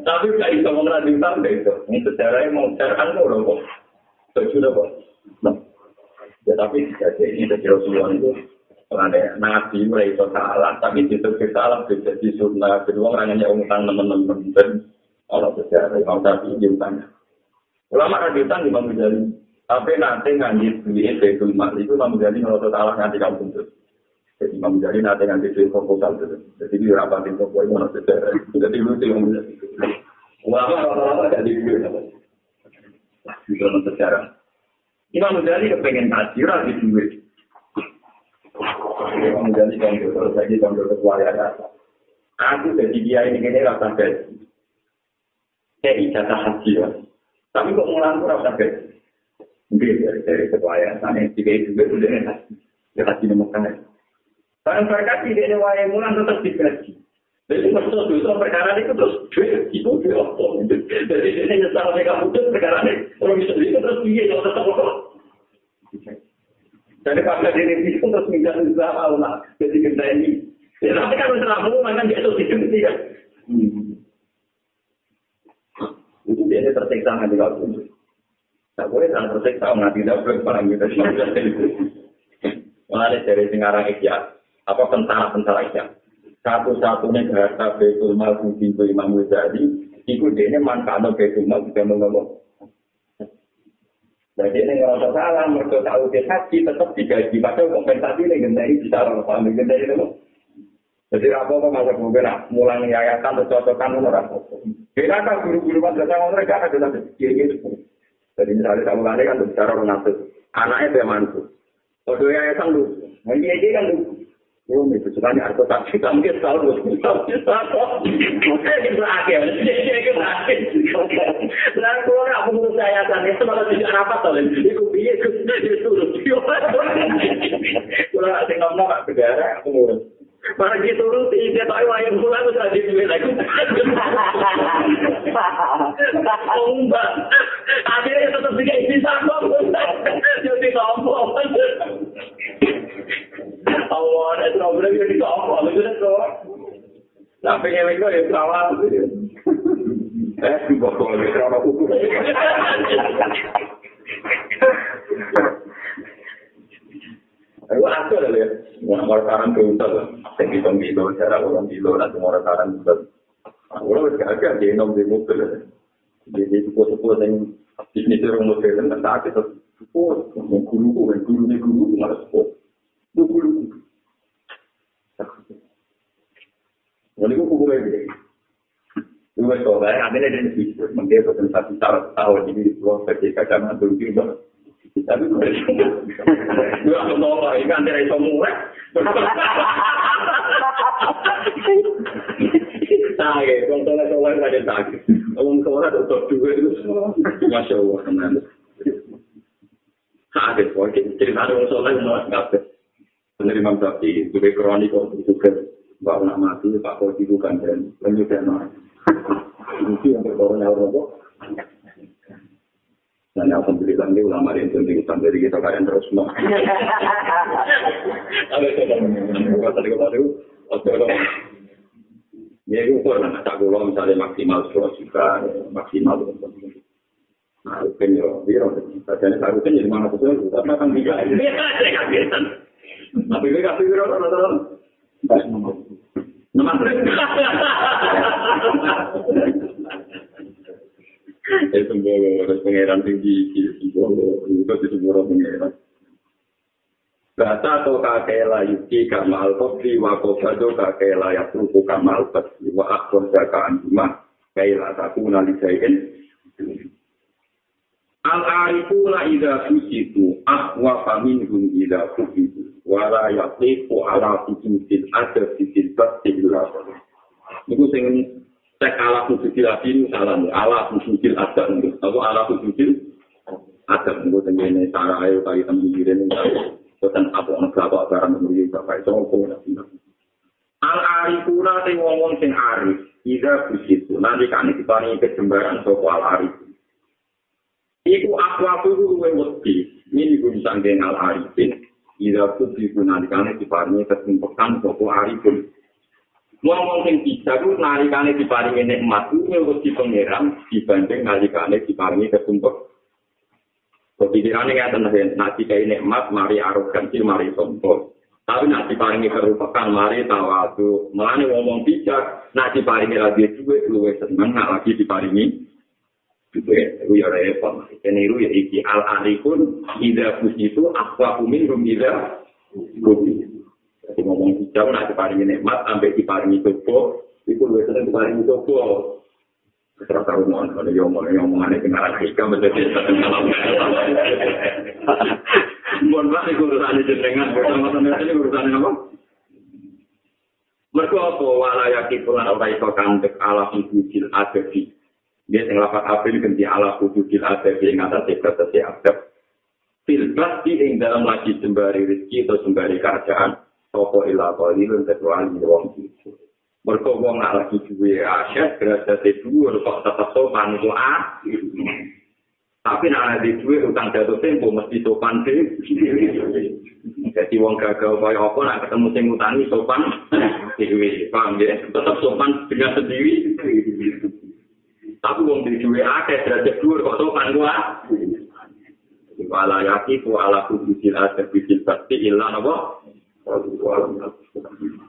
Tapi nggak bisa mengenal juta, udah itu. Ini sejarahnya mau carikan tuh loh, kok. Sudah kok. Ya tapi jadi ini sejarah Rasulullah itu ada nabi mulai itu salah, tapi itu salah jadi sunnah. Kedua orangnya umumkan teman-teman dan orang sejarah yang tadi diutangnya. Ulama radiotan di Imam Tapi nanti nganji duit Baitul Mal itu Imam Ghazali menuntut Allah nganti kamu tuntut. Jadi Imam Ghazali nanti nganti duit proposal itu. Jadi dia rapatin toko itu sejarah. Jadi lucu Imam Ghazali. Ulama rata-rata ada di duit. Di dalam sejarah. Imam Ghazali kepengen haji, di duit. Imam Ghazali kontrol, lagi kontrol keluarga Aku jadi dia ini kayaknya rasa sampai. Kayak ijazah haji. Tapi kok ngulang tuh rasa sampai. Mungkin dari tiga itu juga sudah enak. Ya tidak ada wayang mulan tetap digaji. Jadi maksud perkara itu terus duit itu duit apa? Jadi ini nyesal mereka putus perkara ini. Kalau bisa itu terus dia yang tetap kok. Jadi pada diri itu terus minta usaha Allah. Jadi kita ini. Ya tapi kan usaha kamu makan dia itu diganti kan. Itu dia tersiksa nanti kalau. Tak boleh tak tersiksa mengati tidak boleh barang kita. Mulai dari sekarang ikhya, apa tentara-tentara ikhya. Satu-satunya harta Betul Mal Budi Imam Ghazali, itu dia ini manfaatnya Betul Mal juga ngomong. Jadi ini ngerasa salah, mereka tahu dia haji, tetap digaji. Padahal kompensasi ini gendai bisa orang paham gendai itu. Jadi apa apa masa mungkin mulai yayasan atau cocokan orang apa. Kita kan guru-guru madrasah mereka ada dalam gitu. Jadi misalnya saya mulai kan bicara orang anaknya dia mantu. Kalau yayasan lu, nah dia dia kan lu. Yo, nih sebenarnya aku tak kita mungkin tahu lu. Tapi apa? Mungkin kita akhir, kita akhir. Nah, kalau nggak mengurus yayasan itu malah tidak rapat tuh. Itu biaya itu itu. Kalau ada ngomong nggak negara, aku ngurus. Para gitu lu tidak tahu wayang pulang terus ada duit lagi. Oh mbak, akhirnya tetap tiga isi sama. Jadi sombong. Allah, ada problem jadi sombong. Itu tuh. Tapi yang itu ya salah. Eh, bokol itu apa kuku? Ayo aku ada ya, mau sekarang ke utara lah. Saya bisa bilo, cara orang bilo, nanti mau sekarang ke Orang harus agak dia nom di mobil lah. Jadi sepuh-sepuh yang bisnis orang modern, dan tak kita sepuh, yang guru, yang guru, yang guru, malah sepuh. Itu guru. Jadi aku kumpul lagi. Itu coba, ambil ada di situ, mungkin presentasi tahun ini, kalau saya kacamata dulu, Tapi gue aku nolak, ini kan tidak bisa mulai. Sakit, kalau soleh-soleh saja sakit. Kalau soleh tetap juga itu. Masya Allah, teman. Sakit, pokoknya cerita orang soleh semua sakit. Benar Imam Syafi'i, juga kronik itu juga. Bahwa mati, Pak Koji bukan dan penyudahan. Itu yang berkornya orang Dan alhamdulillah ini ulama yang penting sampai kita kalian terus mau. Ada tadi kemarin, itu Ya itu pun tak kulo misalnya maksimal sepuluh juta, maksimal Nah, kan yo, dia jadi harusnya jadi mana pun itu, tapi kan tiga. Tapi gue kasih biro rata-rata. Nomor itu sembuh harus pangeran tinggi sembuh itu di sembuh pangeran Bata atau kakela yuki kamal kofi wa kofado kakela ya kamal kofi wa akhbar jaka anjuma kaila taku nalisain Al arifu la ida fusitu ahwa famin hum ida fusitu wa la yaqifu ala fusitil ada fitil batil Itu sing cek ala fusudil adin salam ala fusudil adat atau ala fusudil adat itu tenggine cara ayo kali temen diri ini boten apa ono berapa barang menurut bapak itu apa al arifuna te wong sing arif. Ida fusidu nanti kan diparingi kejembaran sapa al arif Iku aku aku itu luwe wedi, ini gue bisa al arifin, ida fusidu nanti kan diparingi kesimpulan sapa arifin. Ngomong sing bisa ku nalikane diparingi nikmat ku wis di pangeran dibanding nalikane diparingi kesumpek. Kepikirannya nggak tenang ya, nanti kayak nikmat, mari arogansi, mari sombong. Tapi nanti paringi kerupakan, mari tawadu. Melani ngomong bijak, nanti paringi lagi duit, lu seneng, nggak lagi diparingi. Duit, itu ya repot. Ini itu ya iki al-arikun, ida fusitu, akwa kumin, rum ida, kumin. Jadi ngomong hijau, nah diparingi nikmat, sampai diparingi coba, itu lebih sering diparingi coba. Terus tahu mau ada yang mau yang mau aneh lagi kan menjadi satu malam. Mohon maaf itu urusan jenengan, bersama sama ini urusan apa? Mereka apa walayaki pulan orang itu kandek ala hujujil adefi. Dia yang lapat apil ganti ala hujujil adefi yang atas sekretasi adab. Filbas di dalam lagi sembari rezeki atau sembari kerajaan. Sopo ila qalilun kecuali wong itu. Mereka wong nak lagi duwe aset, derajat dhuwur kok tetep sopan iku ah. Tapi nak ada duwe utang jatuh tempo mesti sopan dhewe. Jadi wong gagal kaya apa nak ketemu sing ngutangi sopan dhewe. Paham ya? Tetep sopan dengan sendiri. Tapi wong di duwe akeh derajat dhuwur kok sopan ku ah. Wala yakifu ala kubisil asir bisil bakti illa Thank you.